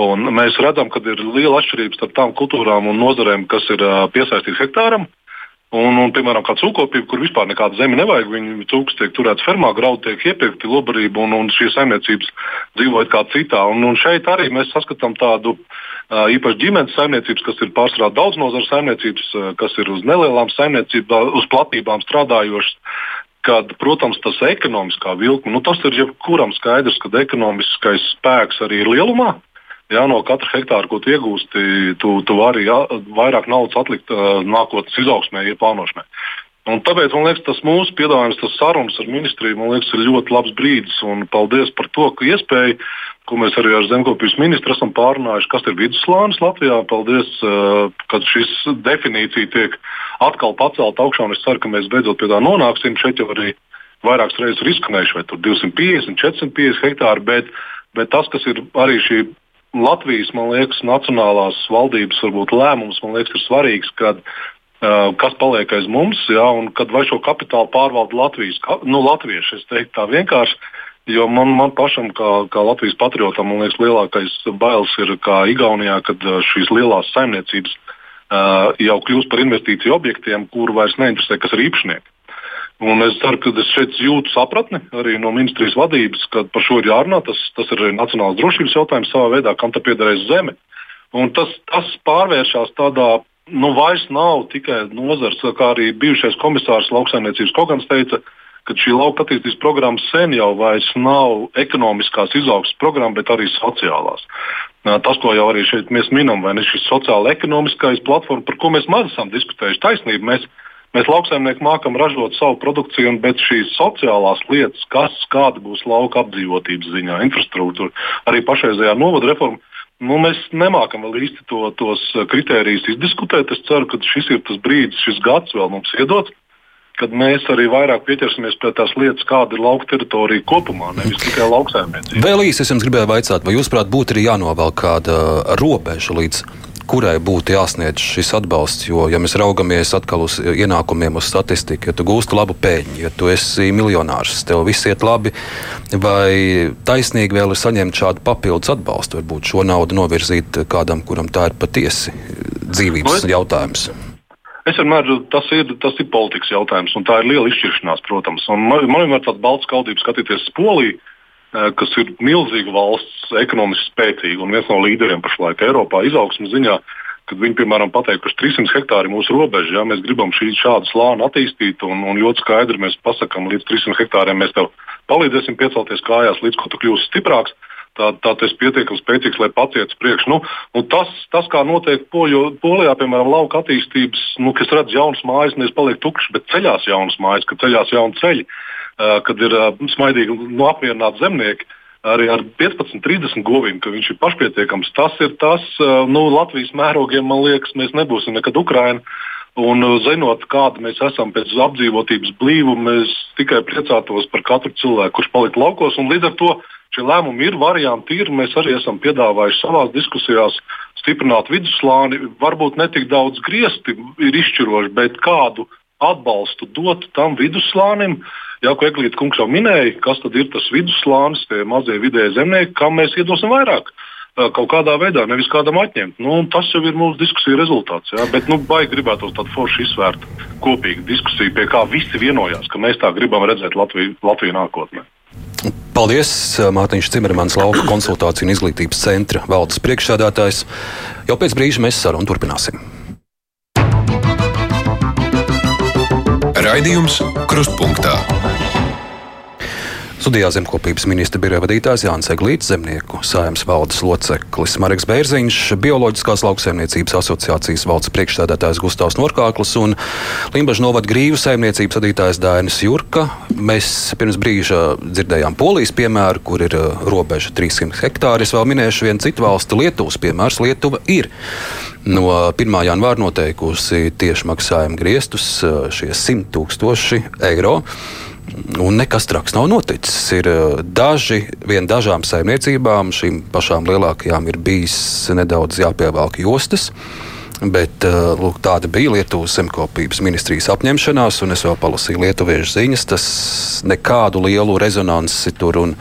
Un mēs redzam, ka ir liela atšķirība starp tām kultūrām un nozarēm, kas ir uh, piesaistītas hektāram. Un, un, piemēram, kā cūkopība, kur vispār nekāda zeme nevajag, viņu cūks tiek turēts fermā, graudi tiek iepirkti, lobarība, un, un šīs saimniecības dzīvoja kā citā. Un, un šeit arī mēs saskatām tādu uh, īpaši ģimenes saimniecības, kas ir pārsvarā daudz nozaru saimniecības, uh, kas ir uz nelielām saimniecībām, uz platībām strādājošas. Kad, protams, tas ekonomiskā vilkme, nu, tas ir jebkuram skaidrs, ka ekonomiskais spēks arī ir lielumā. Jā, no katra hektāra, ko tu iegūsti, tu, tu vari jā, vairāk naudas atlikt uh, nākotnes izaugsmē, ja plānošanai. Un tāpēc man liekas, tas mūsu piedāvājums, tas sarunas ar ministriju, man liekas, ir ļoti labs brīdis. Un paldies par to, ka iespēja, ko mēs arī ar zemkopības ministru esam pārunājuši, kas ir vidusslānis Latvijā. Paldies, uh, ka šis definīcija tiek atkal pacelt augšā. Es ceru, ka mēs beidzot pie tā nonāksim. Šeit jau arī vairākas reizes ir izskanējuši, vai tur 250, 450 hektāri. Bet, bet tas, kas ir arī šī Latvijas, man liekas, nacionālās valdības varbūt, lēmums liekas, ir svarīgs, kad, kas paliek aiz mums, ja, un kad vai šo kapitālu pārvalda Latvijas, nu, latvieši. Es teiktu tā vienkārši. Jo man, man pašam, kā, kā Latvijas patriotam, man liekas, lielākais bailes ir kā Igaunijā, kad šīs lielās saimniecības uh, jau kļūst par investīciju objektiem, kuru vairs neinteresē, kas ir īpašnieki. Un es ceru, ka es šeit jūtu sapratni arī no ministrijas vadības, ka par šo ir jārunā. Tas, tas ir nacionāls drošības jautājums savā veidā, kam te piederēs zeme. Un tas, tas pārvēršas tādā, nu, vairs nav tikai nozars, kā arī bijušais komisārs lauksaimniecības Kogans teica, ka šī lauka attīstības programma sen jau vairs nav ekonomiskās izaugsmas programma, bet arī sociālās. Tas, ko jau arī šeit mēs minam, vai ne šis sociāla-ekonomiskais platforma, par ko mēs maz esam diskutējuši, taisnība. Mēs, Mēs lauksaimnieki mākam ražot savu produkciju, bet šīs sociālās lietas, kas kāda būs lauka apdzīvotības ziņā, infrastruktūra, arī pašreizējā novada reforma, nu, mēs nemākam vēl īsti to, tos kritērijus izdiskutēt. Es ceru, ka šis ir tas brīdis, šis gads vēl mums iedots. Kad mēs arī vairāk pieķersimies pie tās lietas, kāda ir lauka teritorija kopumā, nevis tikai lauksaimniecība. Vēl īsi es jums gribēju jautāt, vai jūs, prāt, būtu arī jānovelk kāda robeža līdz kurai būtu jāsniedz šis atbalsts. Jo, ja mēs raugamies atkal uz ienākumiem, uz statistiku, ja tu gūsti labu peļņu, ja tu esi miljonārs, tev viss iet labi, vai taisnīgi vēl ir saņemt šādu papildus atbalstu, varbūt šo naudu novirzīt kādam, kuram tā ir patiesi dzīvības jautājums. Es vienmēr tas ir, tas ir politikas jautājums, un tā ir liela izšķiršanās, protams. Un man, man vienmēr tāds balts kaldības skatīties uz Poliju, kas ir milzīga valsts, ekonomiski spēcīga un viens no līderiem pašlaik Eiropā izaugsmas ziņā. Kad viņi, piemēram, pateikt, ka 300 hektāri ir mūsu robeža, ja mēs gribam šī, šādu slāni attīstīt, un, un ļoti skaidri mēs pasakām, līdz 300 hektāriem mēs tev palīdzēsim piecelties kājās, līdz ko tu kļūsi stiprāks tā, tā tas pietiekami spēcīgs, lai paciet uz priekšu. Nu, nu tas, tas, kā notiek Poļo, Polijā, piemēram, lauka attīstības, nu, kas redz jaunas mājas, nevis paliek tukšas, bet ceļās jaunas mājas, kad ceļās jauni ceļi, uh, kad ir uh, smaidīgi nu, apmierināti zemnieki. Arī ar 15, 30 govīm, ka viņš ir pašpietiekams. Tas ir tas, uh, nu, Latvijas mērogiem, man liekas, mēs nebūsim nekad Ukraina. Un zinot, kāda mēs esam pēc apdzīvotības blīvuma, mēs tikai priecātos par katru cilvēku, kurš palika laukos. Līdz ar to Šie lēmumi ir varianti, ir. Mēs arī esam piedāvājuši savā diskusijās stiprināt vidusslāni. Varbūt ne tik daudz griezti ir izšķiroši, bet kādu atbalstu dot tam vidusslānim. Jā, ko Eglīte kungs jau minēja, kas tad ir tas vidusslānis, tie mazie vidēji zemnieki, kam mēs iedosim vairāk kaut kādā veidā, nevis kādam atņemt. Nu, tas jau ir mūsu diskusiju rezultāts. Jā. Bet nu, baigi gribētu tādu foršu izsvērt kopīgu diskusiju, pie kā visi vienojās, ka mēs tā gribam redzēt Latviju, Latviju nākotnē. Paldies, Mārtiņš Cimermans, Lauka konsultāciju un izglītības centra valdes priekšsēdētājs. Jau pēc brīža mēs sarunu turpināsim. Raidījums Krustpunktā. Studijā zemkopības ministra biroja vadītājs Jānis Eglīts, zemnieku saimnes valdes loceklis Marks Bērziņš, Bioloģiskās lauksaimniecības asociācijas valdes priekšstādātājs Gustavs Norkāklis un Limbaģa novada grīvu saimniecības vadītājs Dainis Jurka. Mēs pirms brīža dzirdējām Polijas piemēru, kur ir uh, robeža 300 hektāri. Es vēl minēšu vienu citu valsti, Lietuvas piemērs. Lietuva ir no 1. janvāra noteikusi tieši maksājumu griestus uh, šie 100 tūkstoši eiro. Un nekas traks nav noticis. Ir eh, daži, vien dažām saimniecībām, šīm pašām lielākajām, ir bijis nedaudz jāpievelk jostas. Bet eh, lūk, tāda bija Lietuvas zemkopības ministrijas apņemšanās, un es vēl palasīju lietuviešu ziņas. Tas nekādu lielu rezonanci tur un,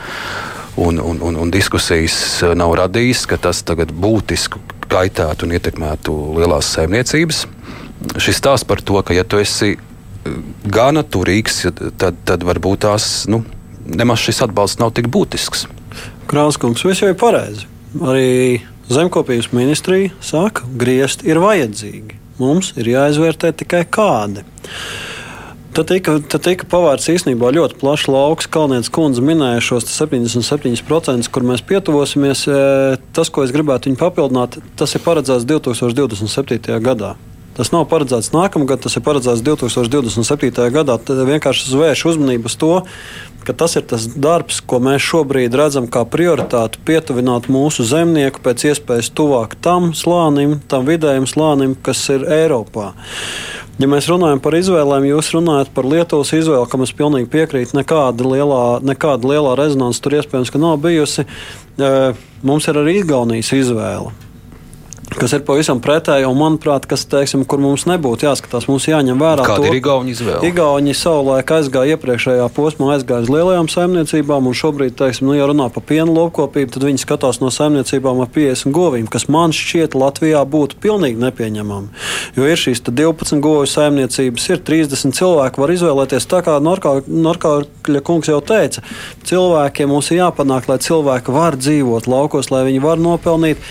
un, un, un, un diskusijas eh, nav radījis, ka tas tagad būtiski kaitētu un ietekmētu lielās saimniecības. Šis stāsts par to, ka ja tu esi gana turīgs, tad, tad varbūt tās nu, nemaz šis atbalsts nav tik būtisks. Krāskungs, viss jau ir pareizi. Arī zemkopības ministrija saka, griezt ir vajadzīgi. Mums ir jāizvērtē tikai kādi. Tad tika, tad tika pavērts īstenībā ļoti plašs lauks. Kalnietis kundze minēja šos 77%, kur mēs pietuvosimies. E, tas, ko es gribētu viņu papildināt, tas ir paredzēts 2027. gadā. Tas nav paredzēts nākamgad, tas ir paredzēts 2027. gadā. Tad vienkārši zvērš uzmanību uz to, ka tas ir tas darbs, ko mēs šobrīd redzam kā prioritāti, pietuvināt mūsu zemnieku pēc iespējas tuvāk tam slānim, tam vidējam slānim, kas ir Eiropā. Ja mēs runājam par izvēlēm, jūs runājat par Lietuvas izvēli, kam es pilnīgi piekrītu. Nekāda lielā, nekāda lielā rezonanse tur iespējams nav bijusi. Mums ir arī Igaunijas izvēle kas ir pavisam pretēji, un manuprāt, kas, teiksim, kur mums nebūtu jāskatās, mums jāņem vērā. Kāda to, ir Igauni izvēle? Igauni savulaik aizgāja iepriekšējā posmā, aizgāja uz lielajām saimniecībām, un šobrīd, teiksim, nu, ja runā par piena lopkopību, tad viņi skatās no saimniecībām ar 50 govīm, kas man šķiet Latvijā būtu pilnīgi nepieņemami. Jo ir šīs 12 govu saimniecības, ir 30 cilvēki, var izvēlēties tā kā Norkāļa kungs jau teica. Cilvēkiem mums ir jāpanāk, lai cilvēki var dzīvot laukos, lai viņi var nopelnīt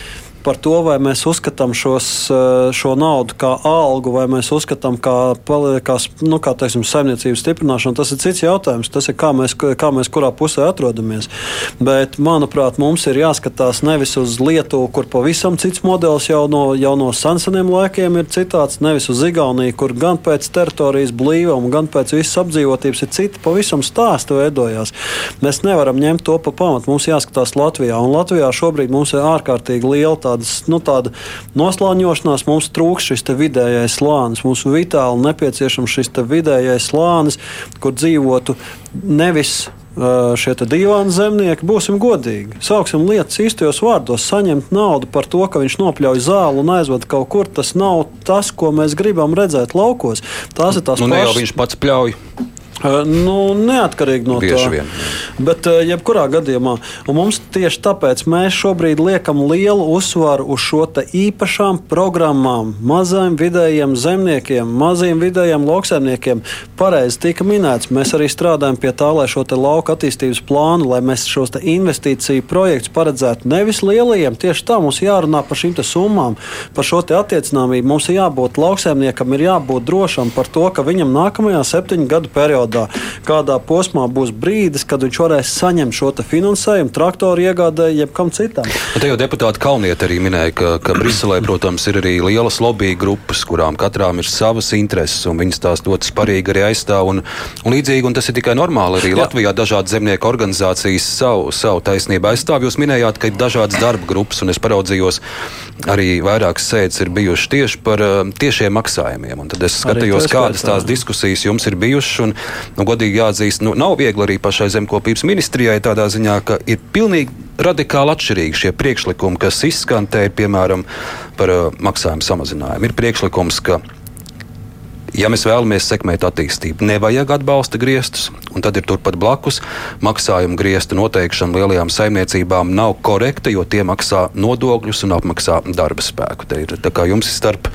par to, vai mēs uzskatām šos, eh, šo naudu kā algu, vai mēs uzskatām kā, kā, nu, kā teiksim, saimniecības stiprināšanu, tas ir cits jautājums. Tas ir kā mēs, kā mēs kurā pusē atrodamies. Bet, manuprāt, mums ir jāskatās nevis uz Lietuvu, kur pavisam cits modelis jau no, jau no seniem laikiem ir citāds, nevis uz Igauniju, kur gan pēc teritorijas blīvuma, gan pēc visas apdzīvotības ir citi pavisam stāsti veidojās. Mēs nevaram ņemt to pa pamatu. Mums jāskatās Latvijā, un Latvijā šobrīd mums ir ārkārtīgi liela tā tādas, nu, tāda noslāņošanās, mums trūks šis vidējais slānis. Mums vitāli nepieciešams šis vidējais slānis, kur dzīvotu nevis šie divāni zemnieki, būsim godīgi. Sauksim lietas īstajos vārdos, saņemt naudu par to, ka viņš nopļauj zāli un aizved kaut kur. Tas nav tas, ko mēs gribam redzēt laukos. Tās ir tās nu, pašas. Ne jau viņš pats pļauj. Nu, neatkarīgi no Bieži tā. Vien. Bet, jebkurā gadījumā, mums tieši tāpēc mēs šobrīd liekam lielu uzsvaru uz šo īpašām programmām, mazajiem vidējiem zemniekiem, mazajiem vidējiem lauksaimniekiem. Pareizi tika minēts, mēs arī strādājam pie tā, lai šo lauka attīstības plānu, lai mēs šos investīciju projektus paredzētu nevis lielajiem. Tieši tā mums jārunā par šīm summām, par šo attiecināmību. Mums ir jābūt lauksaimniekam, ir jābūt drošam par to, ka viņam nākamajā septiņu gadu periodā periodā, kādā posmā būs brīdis, kad viņš varēs saņemt šo finansējumu traktoru iegādē, jebkam citam. Te jau deputāti Kalnieti arī minēja, ka, ka Briselē, protams, ir arī lielas lobby grupas, kurām katrām ir savas intereses, un viņas tās ļoti sparīgi arī aizstāv. Un, un līdzīgi, un tas ir tikai normāli. Arī Jā. Latvijā dažādas zemnieku organizācijas savu, savu taisnību aizstāv. Jūs minējāt, ka ir dažādas darba grupas, un es paraudzījos, arī vairākas sēdes ir bijušas tieši par uh, tiešiem maksājumiem. Un tad es skatījos, kādas tās diskusijas jums ir bijušas. Un, nu, godīgi jāatzīst, nu, nav viegli arī pašai zemkopības ministrijai tādā ziņā, ka ir pilnīgi radikāli atšķirīgi šie priekšlikumi, kas izskan te, piemēram, par uh, maksājumu samazinājumu. Ir priekšlikums, ka Ja mēs vēlamies sekmēt attīstību, nevajag atbalsta griestus, un tad ir turpat blakus maksājuma griestu noteikšana lielajām saimniecībām nav korekta, jo tie maksā nodokļus un apmaksā darba spēku. Te ir, jums ir starp,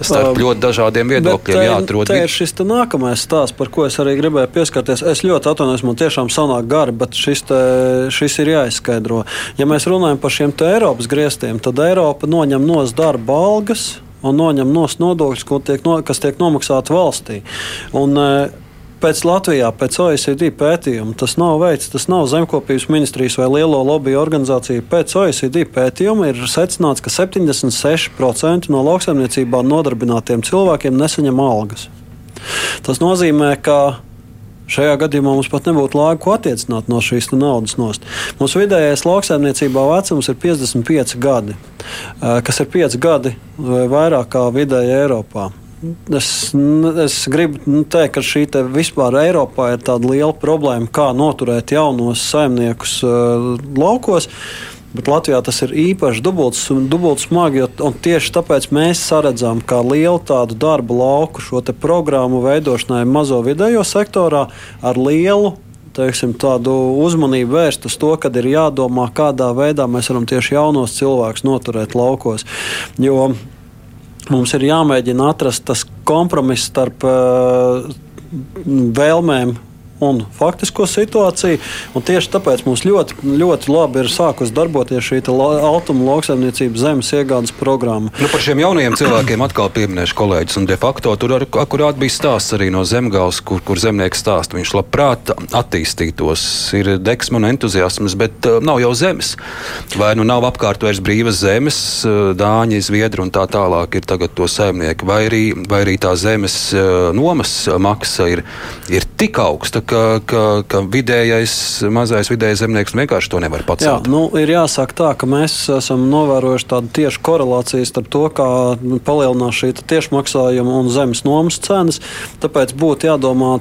starp um, ļoti dažādiem viedokļiem jāatrod. Tā ir šis nākamais stāsts, par ko es arī gribēju pieskarties. Es ļoti atvainojos, man tiešām sanāk gari, bet šis, te, šis ir jāizskaidro. Ja mēs runājam par šiem Eiropas griestiem, tad Eiropa noņem no darba algas un noņem nos nodokļus, tiek no, kas tiek nomaksāti valstī. Un, e, Pēc Latvijā, pēc OECD pētījuma, tas nav veids, tas nav zemkopības ministrijas vai lielo lobby organizācija. Pēc OECD pētījuma ir secināts, ka 76% no lauksaimniecībā nodarbinātiem cilvēkiem nesaņem algas. Tas nozīmē, ka Šajā gadījumā mums pat nebūtu laika ko attiecināt no šīs naudas nost. Mūsu vidējais lauksaimniecībā vecums ir 55 gadi, kas ir 5 gadi vai vairāk kā vidēji Eiropā. Es, es gribu teikt, ka šī te vispār Eiropā ir tāda liela problēma, kā noturēt jaunos saimniekus uh, laukos. Uh, Bet Latvijā tas ir īpaši dubults, dubults smagi, un tieši tāpēc mēs saredzam, kā lielu tādu darbu lauku šo programmu veidošanai mazo vidējo sektorā ar lielu teiksim, tādu uzmanību vērst uz to, ka ir jādomā, kādā veidā mēs varam tieši jaunos cilvēkus noturēt laukos. Jo mums ir jāmēģina atrast tas kompromiss starp uh, vēlmēm un faktisko situāciju. Un tieši tāpēc mums ļoti, ļoti labi ir sākusi darboties šī automu lauksaimniecības zemes iegādes programma. Nu, par šiem jaunajiem cilvēkiem atkal pieminēšu kolēģis. De facto tur ar, akurāt bija stāsts arī no zemgāles, kur, kur zemnieks stāsta. Viņš labprāt attīstītos, ir deksme un entuziasms, bet uh, nav jau zemes. Vai nu nav apkārt vairs brīvas zemes, uh, dāņi, zviedri un tā tālāk ir tagad to saimnieki, vai arī, vai arī tā zemes uh, nomas maksa ir, ir tik augsta, ka, ka, ka vidējais, mazais vidējais zemnieks vienkārši to nevar pats. Jā, nu, ir jāsaka tā, ka mēs esam novērojuši tādu tiešu korelāciju starp to, kā palielinās šī tiešmaksājuma un zemes nomas cenas. Tāpēc būtu jādomā,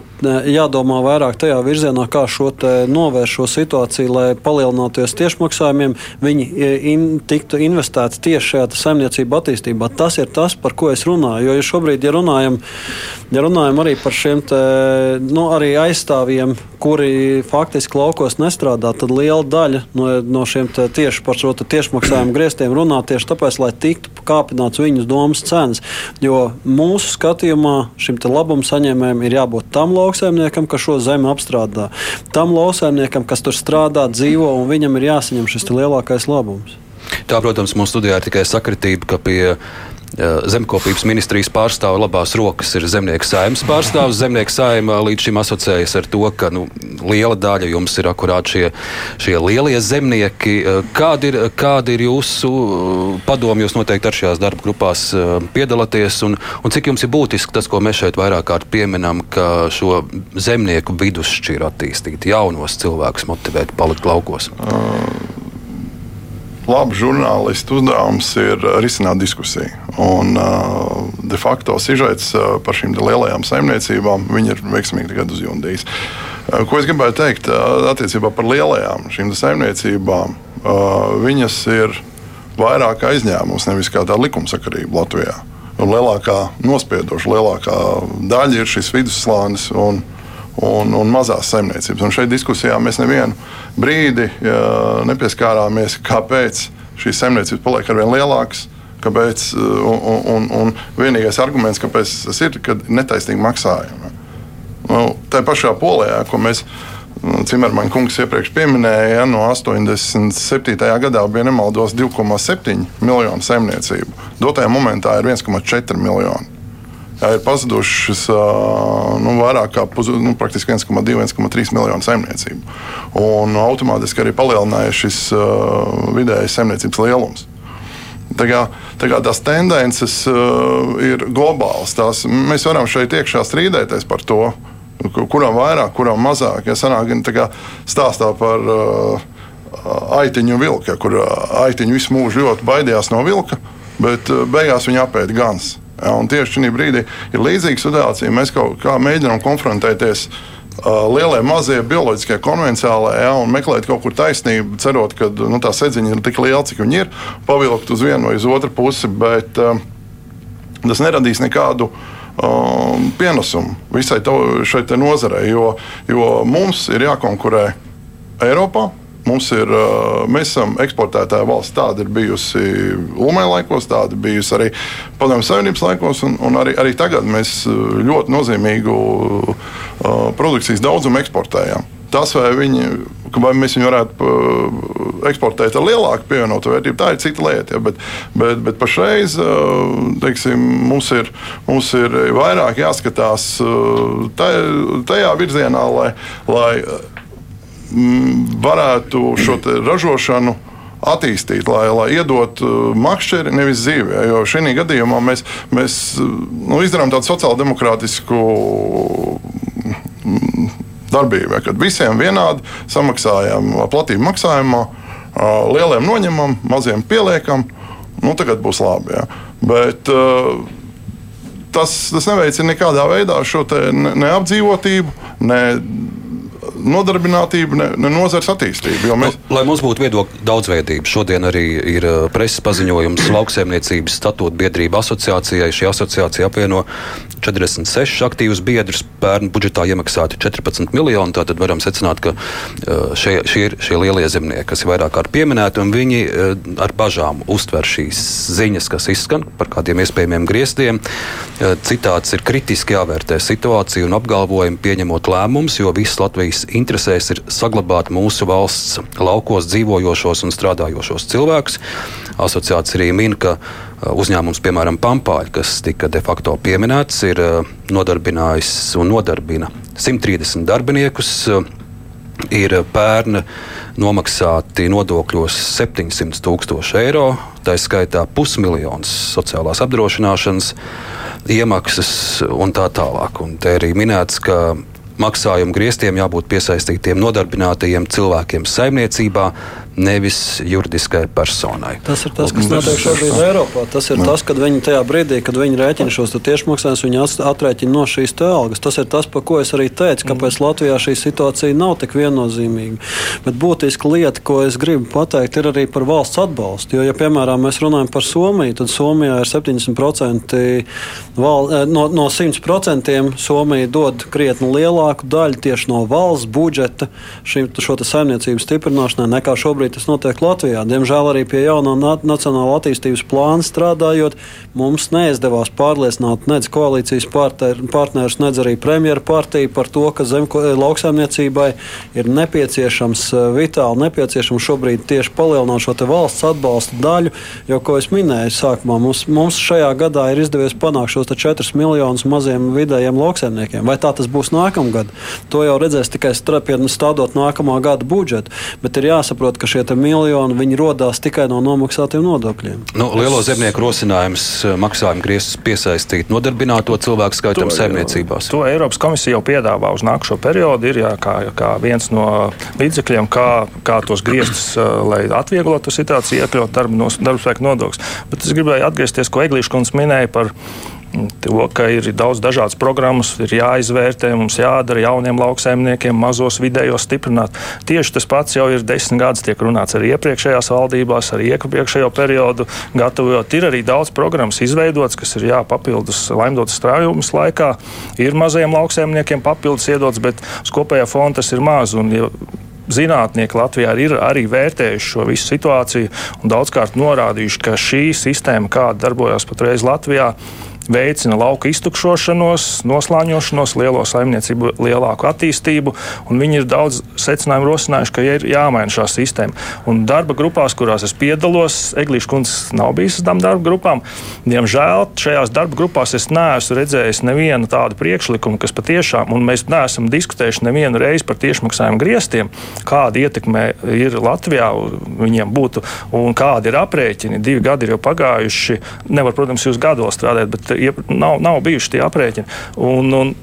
jādomā vairāk tajā virzienā, kā šo novērst šo situāciju, lai palielināties tiešmaksājumiem, viņi in, tiktu investēti tieši šajā saimniecību attīstībā. Tas ir tas, par ko es runāju. Jo ja šobrīd, ja runājam, ja runājam arī par šiem te, nu, arī aizstāvjiem, aizstāvjiem, kuri faktiski laukos nestrādā, tad liela daļa no, no šiem tieši par šo tiešmaksājumu grieztiem runā tieši tāpēc, lai tiktu kāpināts viņu domas cenas. Jo mūsu skatījumā šim labumu saņēmējam ir jābūt tam lauksaimniekam, kas šo zemi apstrādā, tam lauksaimniekam, kas tur strādā, dzīvo, un viņam ir jāsaņem šis lielākais labums. Tā, protams, mūsu studijā ir tikai sakritība, ka pie Zemkopības ministrijas pārstāvja labās rokas ir zemnieku saimnes pārstāvs. Zemnieku saima līdz šim asociējas ar to, ka nu, liela daļa jums ir akurāt šie, šie lielie zemnieki. Kādi ir, kādi ir jūsu padomi? Jūs noteikti ar šajās darba grupās piedalāties. Un, un cik jums ir būtiski tas, ko mēs šeit vairāk kārt pieminam, ka šo zemnieku vidusšķiru attīstīt, jaunos cilvēkus motivēt palikt laukos? Uh laba žurnālista uzdevums ir risināt diskusiju. Un, uh, de facto sižets uh, par šīm lielajām saimniecībām ir veiksmīgi uzjundījis. Ko es gribēju teikt attiecībā par lielajām šīm saimniecībām? Viņas ir vairāk aizņēmums, nevis kā tāda likumsakarība Latvijā. Un lielākā nospiedoša, lielākā daļa ir šis vidusslānis. Un, un, un mazās saimniecības. Un šeit diskusijā mēs nevienu brīdi ja, nepieskārāmies, kāpēc šīs saimniecības paliek ar vien lielākas. Kāpēc, un, un, un vienīgais arguments, kāpēc tas ir, kad netaisnīgi maksājumi. Nu, tā pašā polijā, ko mēs nu, Cimermaņa kungs iepriekš pieminēja, ja, no 87. gadā bija nemaldos 2,7 miljonu saimniecību. Dotajā momentā ir 1,4 miljoni. Ir pazudušas nu, vairāk kā puz, nu, 1,2-1,3 miljonu saimniecību. Un automātiski arī uh, vidējais saimniecības lielums. Tā kā, tā kā tās tendences uh, ir globālas. Tās, mēs varam šeit iekšā strīdēties par to, kuram vairāk, kuram mazāk. Ja sanāk, kā, stāstā par uh, aitiņu vilku, ja, kur aitiņu visu mūžu ļoti baidījās no vilka, bet uh, beigās viņa apēda gans. Ja, tieši šī brīdī ir līdzīga situācija. Mēs kaut kā mēģinām konfrontēties. Lielie, mazie, bioloģiskie, konvencionālie, ja, un meklēt kaut kur taisnību, cerot, ka nu, tā sedziņa ir tik liela, cik viņi ir, pavilkt uz vienu vai uz otru pusi, bet uh, tas neradīs nekādu uh, pienesumu visai to, šai nozarei, jo, jo mums ir jākonkurē Eiropā, Mums ir, mēs esam eksportētāja valsts. Tāda ir bijusi Ulmēna laikos, tāda bijusi arī Padomju Savienības laikos, un, un arī, arī tagad mēs ļoti nozīmīgu produkcijas daudzumu eksportējam. Tas, vai, viņi, vai mēs viņu varētu eksportēt ar lielāku pievienoto vērtību, tā ir cita lieta. Ja, bet, bet, bet pašreiz teiksim, mums, ir, mums ir vairāk jāskatās tajā virzienā, lai, lai varētu šo ražošanu attīstīt, lai, lai iedot uh, makšķeri, nevis zīvi. Ja, jo šajā gadījumā mēs, mēs uh, nu, izdarām tādu sociāldemokrātisku mm, darbību, ja, kad visiem vienādi samaksājam platību maksājumā, uh, lieliem noņemam, maziem pieliekam. Nu, tagad būs labi. Ja. Bet, tas, tas neveicina nekādā veidā šo ne, neapdzīvotību, ne nodarbinātību, ne, ne nozares attīstību. Mēs... Nu, lai mums būtu viedokļu daudzveidība, šodien arī ir uh, preses paziņojums lauksaimniecības statūta biedrība asociācijai. Šī asociācija apvieno 46 aktīvus biedrus, pērn budžetā iemaksāti 14 miljoni. Tātad varam secināt, ka uh, šie, šie ir šie lielie zemnieki, kas ir vairāk kārt pieminēti, un viņi uh, ar bažām uztver šīs ziņas, kas izskan par kādiem iespējamiem grieztiem. Citāts ir kritiski jāvērtē situācija un apgalvojumi pieņemot lēmumus, jo visas Latvijas interesēs ir saglabāt mūsu valsts laukos dzīvojošos un strādājošos cilvēkus. Asociācija arī min, ka uh, uzņēmums, piemēram, Pampāļi, kas tika de facto pieminēts, ir uh, nodarbinājis un nodarbina 130 darbiniekus. Uh, ir pērn nomaksāti nodokļos 700 tūkstoši eiro, tā skaitā pusmiljons sociālās apdrošināšanas iemaksas un tā tālāk. Un te arī minēts, ka maksājumu griestiem jābūt piesaistītiem nodarbinātajiem cilvēkiem saimniecībā, nevis juridiskai personai. Tas ir tas, kas notiek šobrīd Eiropā. Tas ir tas, kad viņi tajā brīdī, kad viņi rēķina šos tiešmaksājumus, viņi atrēķina no šīs algas. Tas ir tas, par ko es arī teicu, kāpēc Latvijā šī situācija nav tik viennozīmīga. Bet būtiska lieta, ko es gribu pateikt, ir arī par valsts atbalstu. Jo, ja piemēram mēs runājam par Somiju, tad Somijā ir 70% val, eh, no, no 100% Somija dod krietni lielāku daļu tieši no valsts budžeta šim, šo saimniecību stiprināšanai nekā šobrīd šobrīd tas notiek Latvijā. Diemžēl arī pie jaunā nacionāla attīstības plāna strādājot, mums neizdevās pārliecināt nec koalīcijas partnerus, nec arī premjeru partiju par to, ka zem lauksaimniecībai ir nepieciešams, eh, vitāli nepieciešams šobrīd tieši palielināt šo valsts atbalsta daļu, jo, ko es minēju sākumā, mums, mums šajā gadā ir izdevies panākt šos 4 miljonus maziem vidējiem lauksaimniekiem. Vai tā tas būs nākamgad? To jau redzēs tikai stādot nākamā gada budžetu. Bet ir jāsaprot, ka šie šie miljoni radās tikai no nomaksātiem nodokļiem. Nu, lielo zemnieku rosinājums eh, maksājuma griestus piesaistīt nodarbināto cilvēku skaitam saimniecībās. To Eiropas komisija jau piedāvā uz nākamo periodu. Ir jā, kā, kā viens no līdzekļiem, kā, kā tos griestus, eh, lai atvieglotu situāciju, iekļaut darba, darba spēka nodokļus. Bet es gribēju atgriezties, ko Eglīša kundze minēja par To, ka ir daudz dažādas programmas, ir jāizvērtē, mums jādara jauniem lauksaimniekiem, mazos vidējos stiprināt. Tieši tas pats jau ir desmit gadus, tiek runāts arī iepriekšējās valdībās, arī iepriekšējo periodu gatavojot. Ir arī daudz programmas izveidotas, kas ir jāpapildus laimdotas strājumus laikā. Ir mazajiem lauksaimniekiem papildus iedots, bet uz kopējā fonda tas ir maz. Un, ja zinātnieki Latvijā ir arī vērtējuši šo visu situāciju un daudzkārt norādījuši, ka šī sistēma, kāda darbojas patreiz Latvijā, veicina lauka iztukšošanos, noslāņošanos, lielo saimniecību, lielāku attīstību. Viņi ir daudz secinājumu rosinājuši, ka ir jāmaina šā sistēma. Un darba grupās, kurās es piedalos, Eglīša kundze nav bijis uz tām darba grupām. Diemžēl šajās darba grupās es neesmu redzējis nevienu tādu priekšlikumu, kas patiešām, un mēs neesam diskutējuši nevienu reizi par tiešmaksājumu griestiem, kāda ietekme ir Latvijā viņiem būtu un kādi ir aprēķini. Divi gadi ir jau pagājuši. Nevar, protams, jūs gados strādāt, bet nav, nav bijuši tie aprēķini. Un, un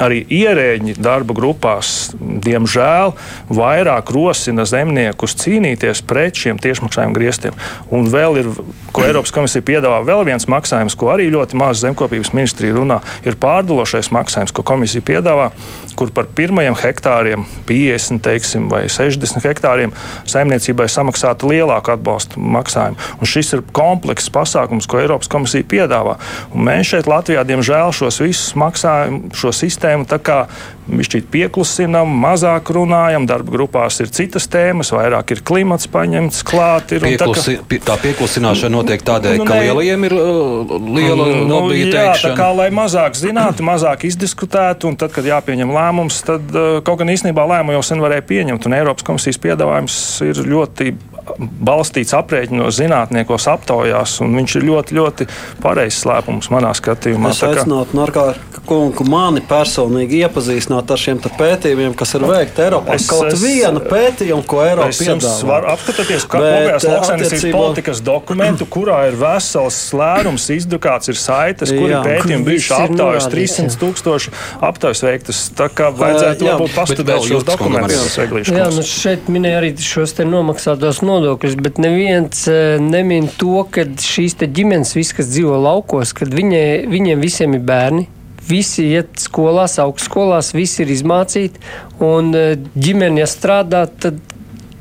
arī ierēģi darba grupās, diemžēl, vairāk rosina zemniekus cīnīties pret šiem tiešmaksājumu griestiem. Un vēl ir, ko Eiropas komisija piedāvā, vēl viens maksājums, ko arī ļoti maz zemkopības ministrija runā, ir pārdalošais maksājums, ko komisija piedāvā, kur par pirmajiem hektāriem, 50 teiksim, vai 60 hektāriem, saimniecībai samaksātu lielāku atbalstu maksājumu. Un šis ir komplekss pasākums, ko Eiropas komisija piedāvā. Un mēs šeit Latvijā, diemžēl, šos visus maksājumus, šo sistēmu tēmu tā kā Viņš pieklusinām, mazāk runājam, darba grupās ir citas tēmas, vairāk ir klimats paņemts klāt. Ir, Pieklusi, tā, ka, tā pieklusināšana notiek tādēļ, nu, ka ne, lielajiem ir uh, liela nu, lobby jā, teikšana. Tā kā lai mazāk zinātu, mazāk izdiskutētu, un tad, kad jāpieņem lēmums, tad uh, kaut gan īstenībā lēmumu jau sen varēja pieņemt, un Eiropas komisijas piedāvājums ir ļoti balstīts aprēķinos, zinātniekos, aptaujās, un viņš ir ļoti, ļoti pareizs slēpums manā skatījumā. Es aicinātu Narkāra kungu mani personīgi iepazīstināt ar šiem pētījumiem, kas ir veikti Eiropā. Es, kaut es, viena pētījuma, ko Eiropa piedāvā. Apskatieties, kā kopējās lauksaimniecības attiecībā... politikas dokumentu, kurā ir vesels slērums izdrukāts, ir saites, kur ir pētījumi bijuši aptaujas, 300 tūkstoši aptaujas veiktas. Tā kā vajadzētu uh, varbūt pastudēt šos dokumentus. Jā, nu šeit minēja arī šos te nomaksātos nodokļus nodokļus, bet neviens e, nemin to, ka šīs ģimenes, vis, kas dzīvo laukos, kad viņai, viņiem visiem ir bērni. Visi iet skolās, augstskolās, visi ir izmācīti. Un e, ģimene, ja strādā, tad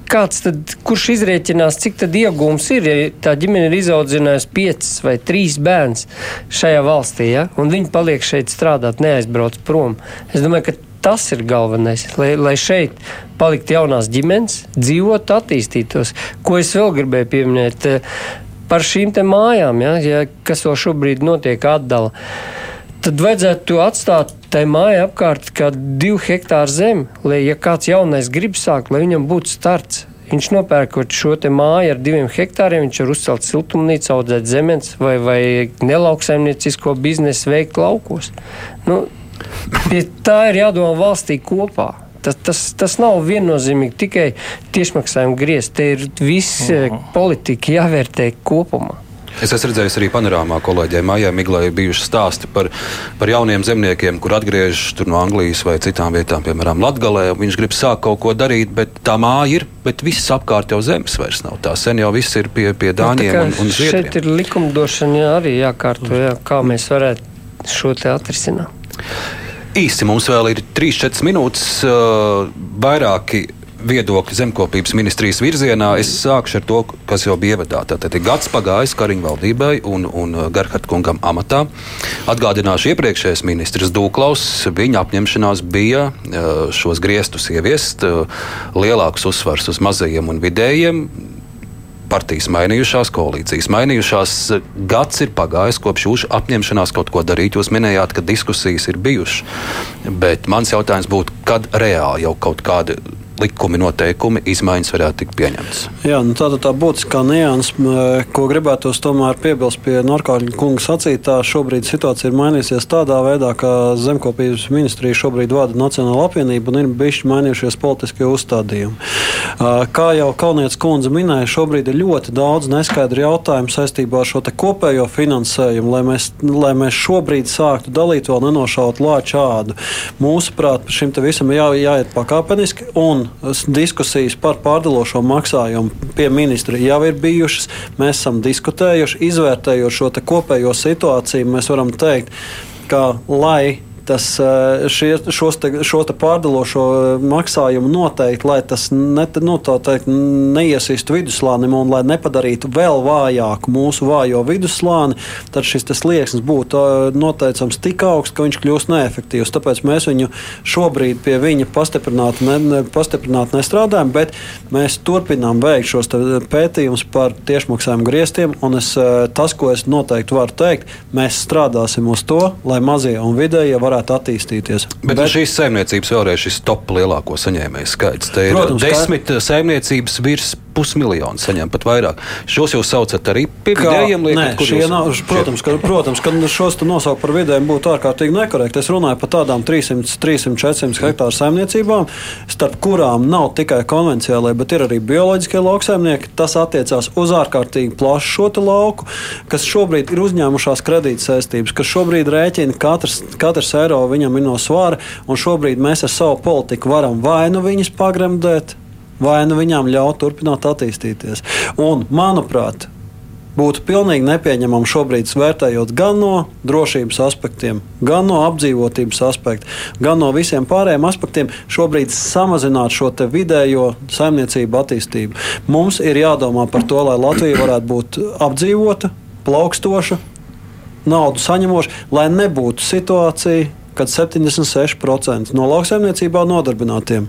kāds tad, kurš izrēķinās, cik tad iegūms ir, ja tā ģimene ir izaudzinājusi piecus vai trīs bērnus šajā valstī, ja? un viņi paliek šeit strādāt, neaizbrauc prom. Es domāju, ka Tas ir galvenais, lai, lai šeit paliktu jaunās ģimenes, dzīvot, attīstītos. Ko es vēl gribēju pieminēt eh, par šīm mājām, ja, ja, kas vēl šobrīd notiek atdala. Tad vajadzētu atstāt tai mājai apkārt kā divu hektāru zemi, lai, ja kāds jaunais grib sākt, lai viņam būtu starts. Viņš nopērkot šo māju ar diviem hektāriem, viņš var uzcelt siltumnīcu, audzēt zemes vai, vai nelauksaimniecisko biznesu veikt laukos. Nu, Pie tā ir jādomā valstī kopā. Tas, tas, tas nav viennozīmīgi tikai tiešmaksājuma griezt. Te ir viss uh eh, -huh. politika jāvērtē kopumā. Es esmu redzējis arī panorāmā kolēģiem Mājā Miglai bijuši stāsti par, par jauniem zemniekiem, kur atgriežas no Anglijas vai citām vietām, piemēram, Latgalē. Viņš grib sākt kaut ko darīt, bet tā māja ir, bet viss apkārt jau zemes vairs nav. Tā sen jau viss ir pie, pie Dāņiem nu, un, un Zviedriem. Šeit ir likumdošana jā, arī jākārto, jā, kā mēs varētu šo te atrisināt. Īsi mums vēl ir 3-4 minūtes. Vairāki viedokļi zemkopības ministrijas virzienā. Es sākšu ar to, kas jau bija ievadā. Tātad ir gads pagājis Kariņu valdībai un, un Garhard kungam amatā. Atgādināšu iepriekšējais ministrs Dūklaus. Viņa apņemšanās bija šos griestus ieviest, lielāks uzsvars uz mazajiem un vidējiem partijas mainījušās, koalīcijas mainījušās. Gads ir pagājis kopš jūsu apņemšanās kaut ko darīt. Jūs minējāt, ka diskusijas ir bijušas. Bet mans jautājums būtu, kad reāli jau kaut kāda likumi, noteikumi, izmaiņas varētu tikt pieņemtas. Jā, nu tā ir tā būtiskā nianses, ko gribētos tomēr piebilst pie Norkārļa kunga sacītā. Šobrīd situācija ir mainījusies tādā veidā, ka zemkopības ministrija šobrīd vada Nacionāla apvienība un ir bijuši mainījušies politiskie uzstādījumi. Kā jau Kalnietis kundze minēja, šobrīd ir ļoti daudz neskaidru jautājumu saistībā ar šo kopējo finansējumu, lai mēs, lai mēs šobrīd sāktu dalīt vēl nenošaut lāču ādu. Mūsuprāt, šim visam jā, jāiet pakāpeniski un diskusijas par pārdalošo maksājumu pie ministra jau ir bijušas. Mēs esam diskutējuši, izvērtējot šo kopējo situāciju. Mēs varam teikt, ka lai tas, eh, šie, šos te, šo te pārdalošo eh, maksājumu noteikti, lai tas ne, nu, teikt, neiesīstu viduslānim un lai nepadarītu vēl vājāku mūsu vājo vidusslāni, tad šis slieksnis būtu eh, noteicams tik augsts, ka viņš kļūst neefektīvs. Tāpēc mēs viņu šobrīd pie viņa pastiprināti, ne, ne, pastiprināti nestrādājam, bet mēs turpinām veikt šos pētījumus par tiešmaksājumu griestiem. Es, tas, ko es noteikti varu teikt, mēs strādāsim uz to, lai mazie un vidējie varētu varētu attīstīties. Bet, Bet šīs saimniecības vēlreiz šis top lielāko saņēmēju skaits. Te ir Protams, desmit kā... saimniecības virs pusmiljonu saņem pat vairāk. Šos jūs saucat arī par vidējiem? Nav, protams, ka, protams, ka šos nosaukt par vidējiem būtu ārkārtīgi nekorekti. Es runāju par tādām 300, 300 400 hektāru saimniecībām, starp kurām nav tikai konvencionālai, bet ir arī bioloģiskie lauksaimnieki. Tas attiecās uz ārkārtīgi plašu šo lauku, kas šobrīd ir uzņēmušās kredītsaistības, kas šobrīd rēķina katrs, katrs eiro viņam ir no svāra, un šobrīd mēs ar savu politiku varam vai nu viņus pagremdēt, vai nu viņām ļaut turpināt attīstīties. Un, manuprāt, būtu pilnīgi nepieņemami šobrīd, vērtējot gan no drošības aspektiem, gan no apdzīvotības aspekta, gan no visiem pārējiem aspektiem, šobrīd samazināt šo vidējo saimniecību attīstību. Mums ir jādomā par to, lai Latvija varētu būt apdzīvota, plaukstoša, naudu saņemoša, lai nebūtu situācija, kad 76% no lauksaimniecībā nodarbinātiem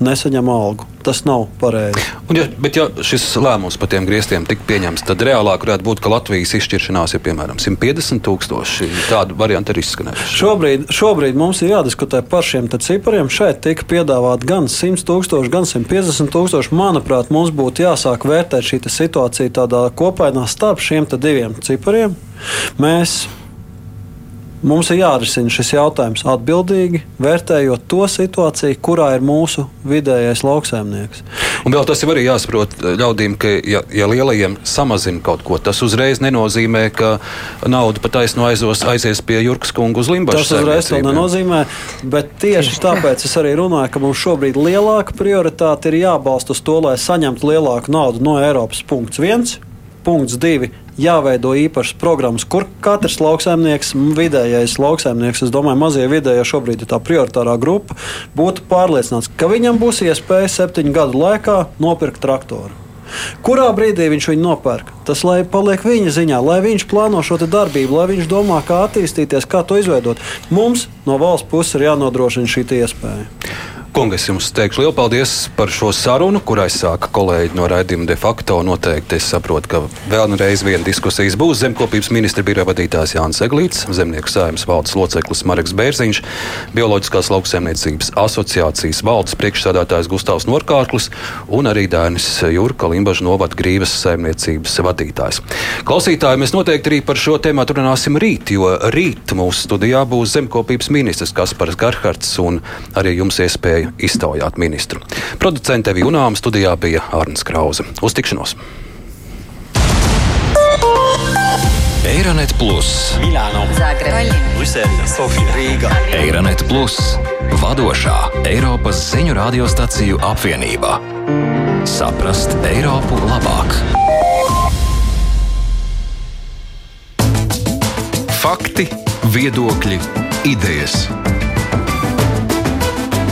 nesaņem algu. Tas nav pareizi. Un, ja, bet, ja šis lēmums par tiem grieztiem tika pieņemts, tad reālāk varētu būt, ka Latvijas izšķiršanās ir piemēram 150 tūkstoši. Tāda varianta ir izskanējusi. Šobrīd, šobrīd mums ir jādiskutē par šiem cipariem. Šeit tika piedāvāt gan 100 tūkstoši, gan 150 tūkstoši. Manuprāt, mums būtu jāsāk vērtēt šī situācija tādā kopainā starp šiem diviem cipariem. Mēs Mums ir jārisina šis jautājums atbildīgi, vērtējot to situāciju, kurā ir mūsu vidējais lauksaimnieks. Un vēl tas ir arī jāsaprot ļaudīm, ka, ja, ja lielajiem samazina kaut ko, tas uzreiz nenozīmē, ka nauda pat aizno aizos, aizies pie Jurkas kungu uz Limbaģa. Tas uzreiz to nenozīmē, bet tieši tāpēc es arī runāju, ka mums šobrīd lielāka prioritāte ir jābalsta uz to, lai saņemtu lielāku naudu no Eiropas. Punkts viens. Punkts divi jāveido īpašas programmas, kur katrs lauksaimnieks, vidējais lauksaimnieks, es domāju, mazie vidējie šobrīd ir tā prioritārā grupa, būtu pārliecināts, ka viņam būs iespēja septiņu gadu laikā nopirkt traktoru. Kurā brīdī viņš viņu nopērk? Tas lai paliek viņa ziņā, lai viņš plāno šo darbību, lai viņš domā, kā attīstīties, kā to izveidot. Mums no valsts puses ir jānodrošina šī iespēja. Kungs, jums teikšu lielu paldies par šo sarunu, kur aizsāka kolēģi no raidījuma de facto. Noteikti es saprotu, ka vēlreiz viena diskusijas būs zemkopības ministra biroja vadītājs Jānis Eglīts, zemnieku saimnes valdes loceklis Mareks Bērziņš, bioloģiskās lauksaimniecības asociācijas valdes priekšsādātājs Gustavs Norkārklis un arī Dainis Jurka Limbaža novada grības saimniecības vadītājs. Klausītāji, mēs noteikti arī par šo tēmu runāsim rīt, jo rīt mūsu studijā būs zemkopības ministrs Kaspars Garhards un arī jums iespēja iespēju iztaujāt ministru. Producente Vijunām studijā bija Arnēs Krause. Uz tikšanos! Eironet Plus, Milāno, Zagreba, Brisele, Sofija, Rīga. Eironet Plus, vadošā Eiropas ziņu radiostaciju apvienība. Saprast Eiropu labāk! Fakti, viedokļi, idejas.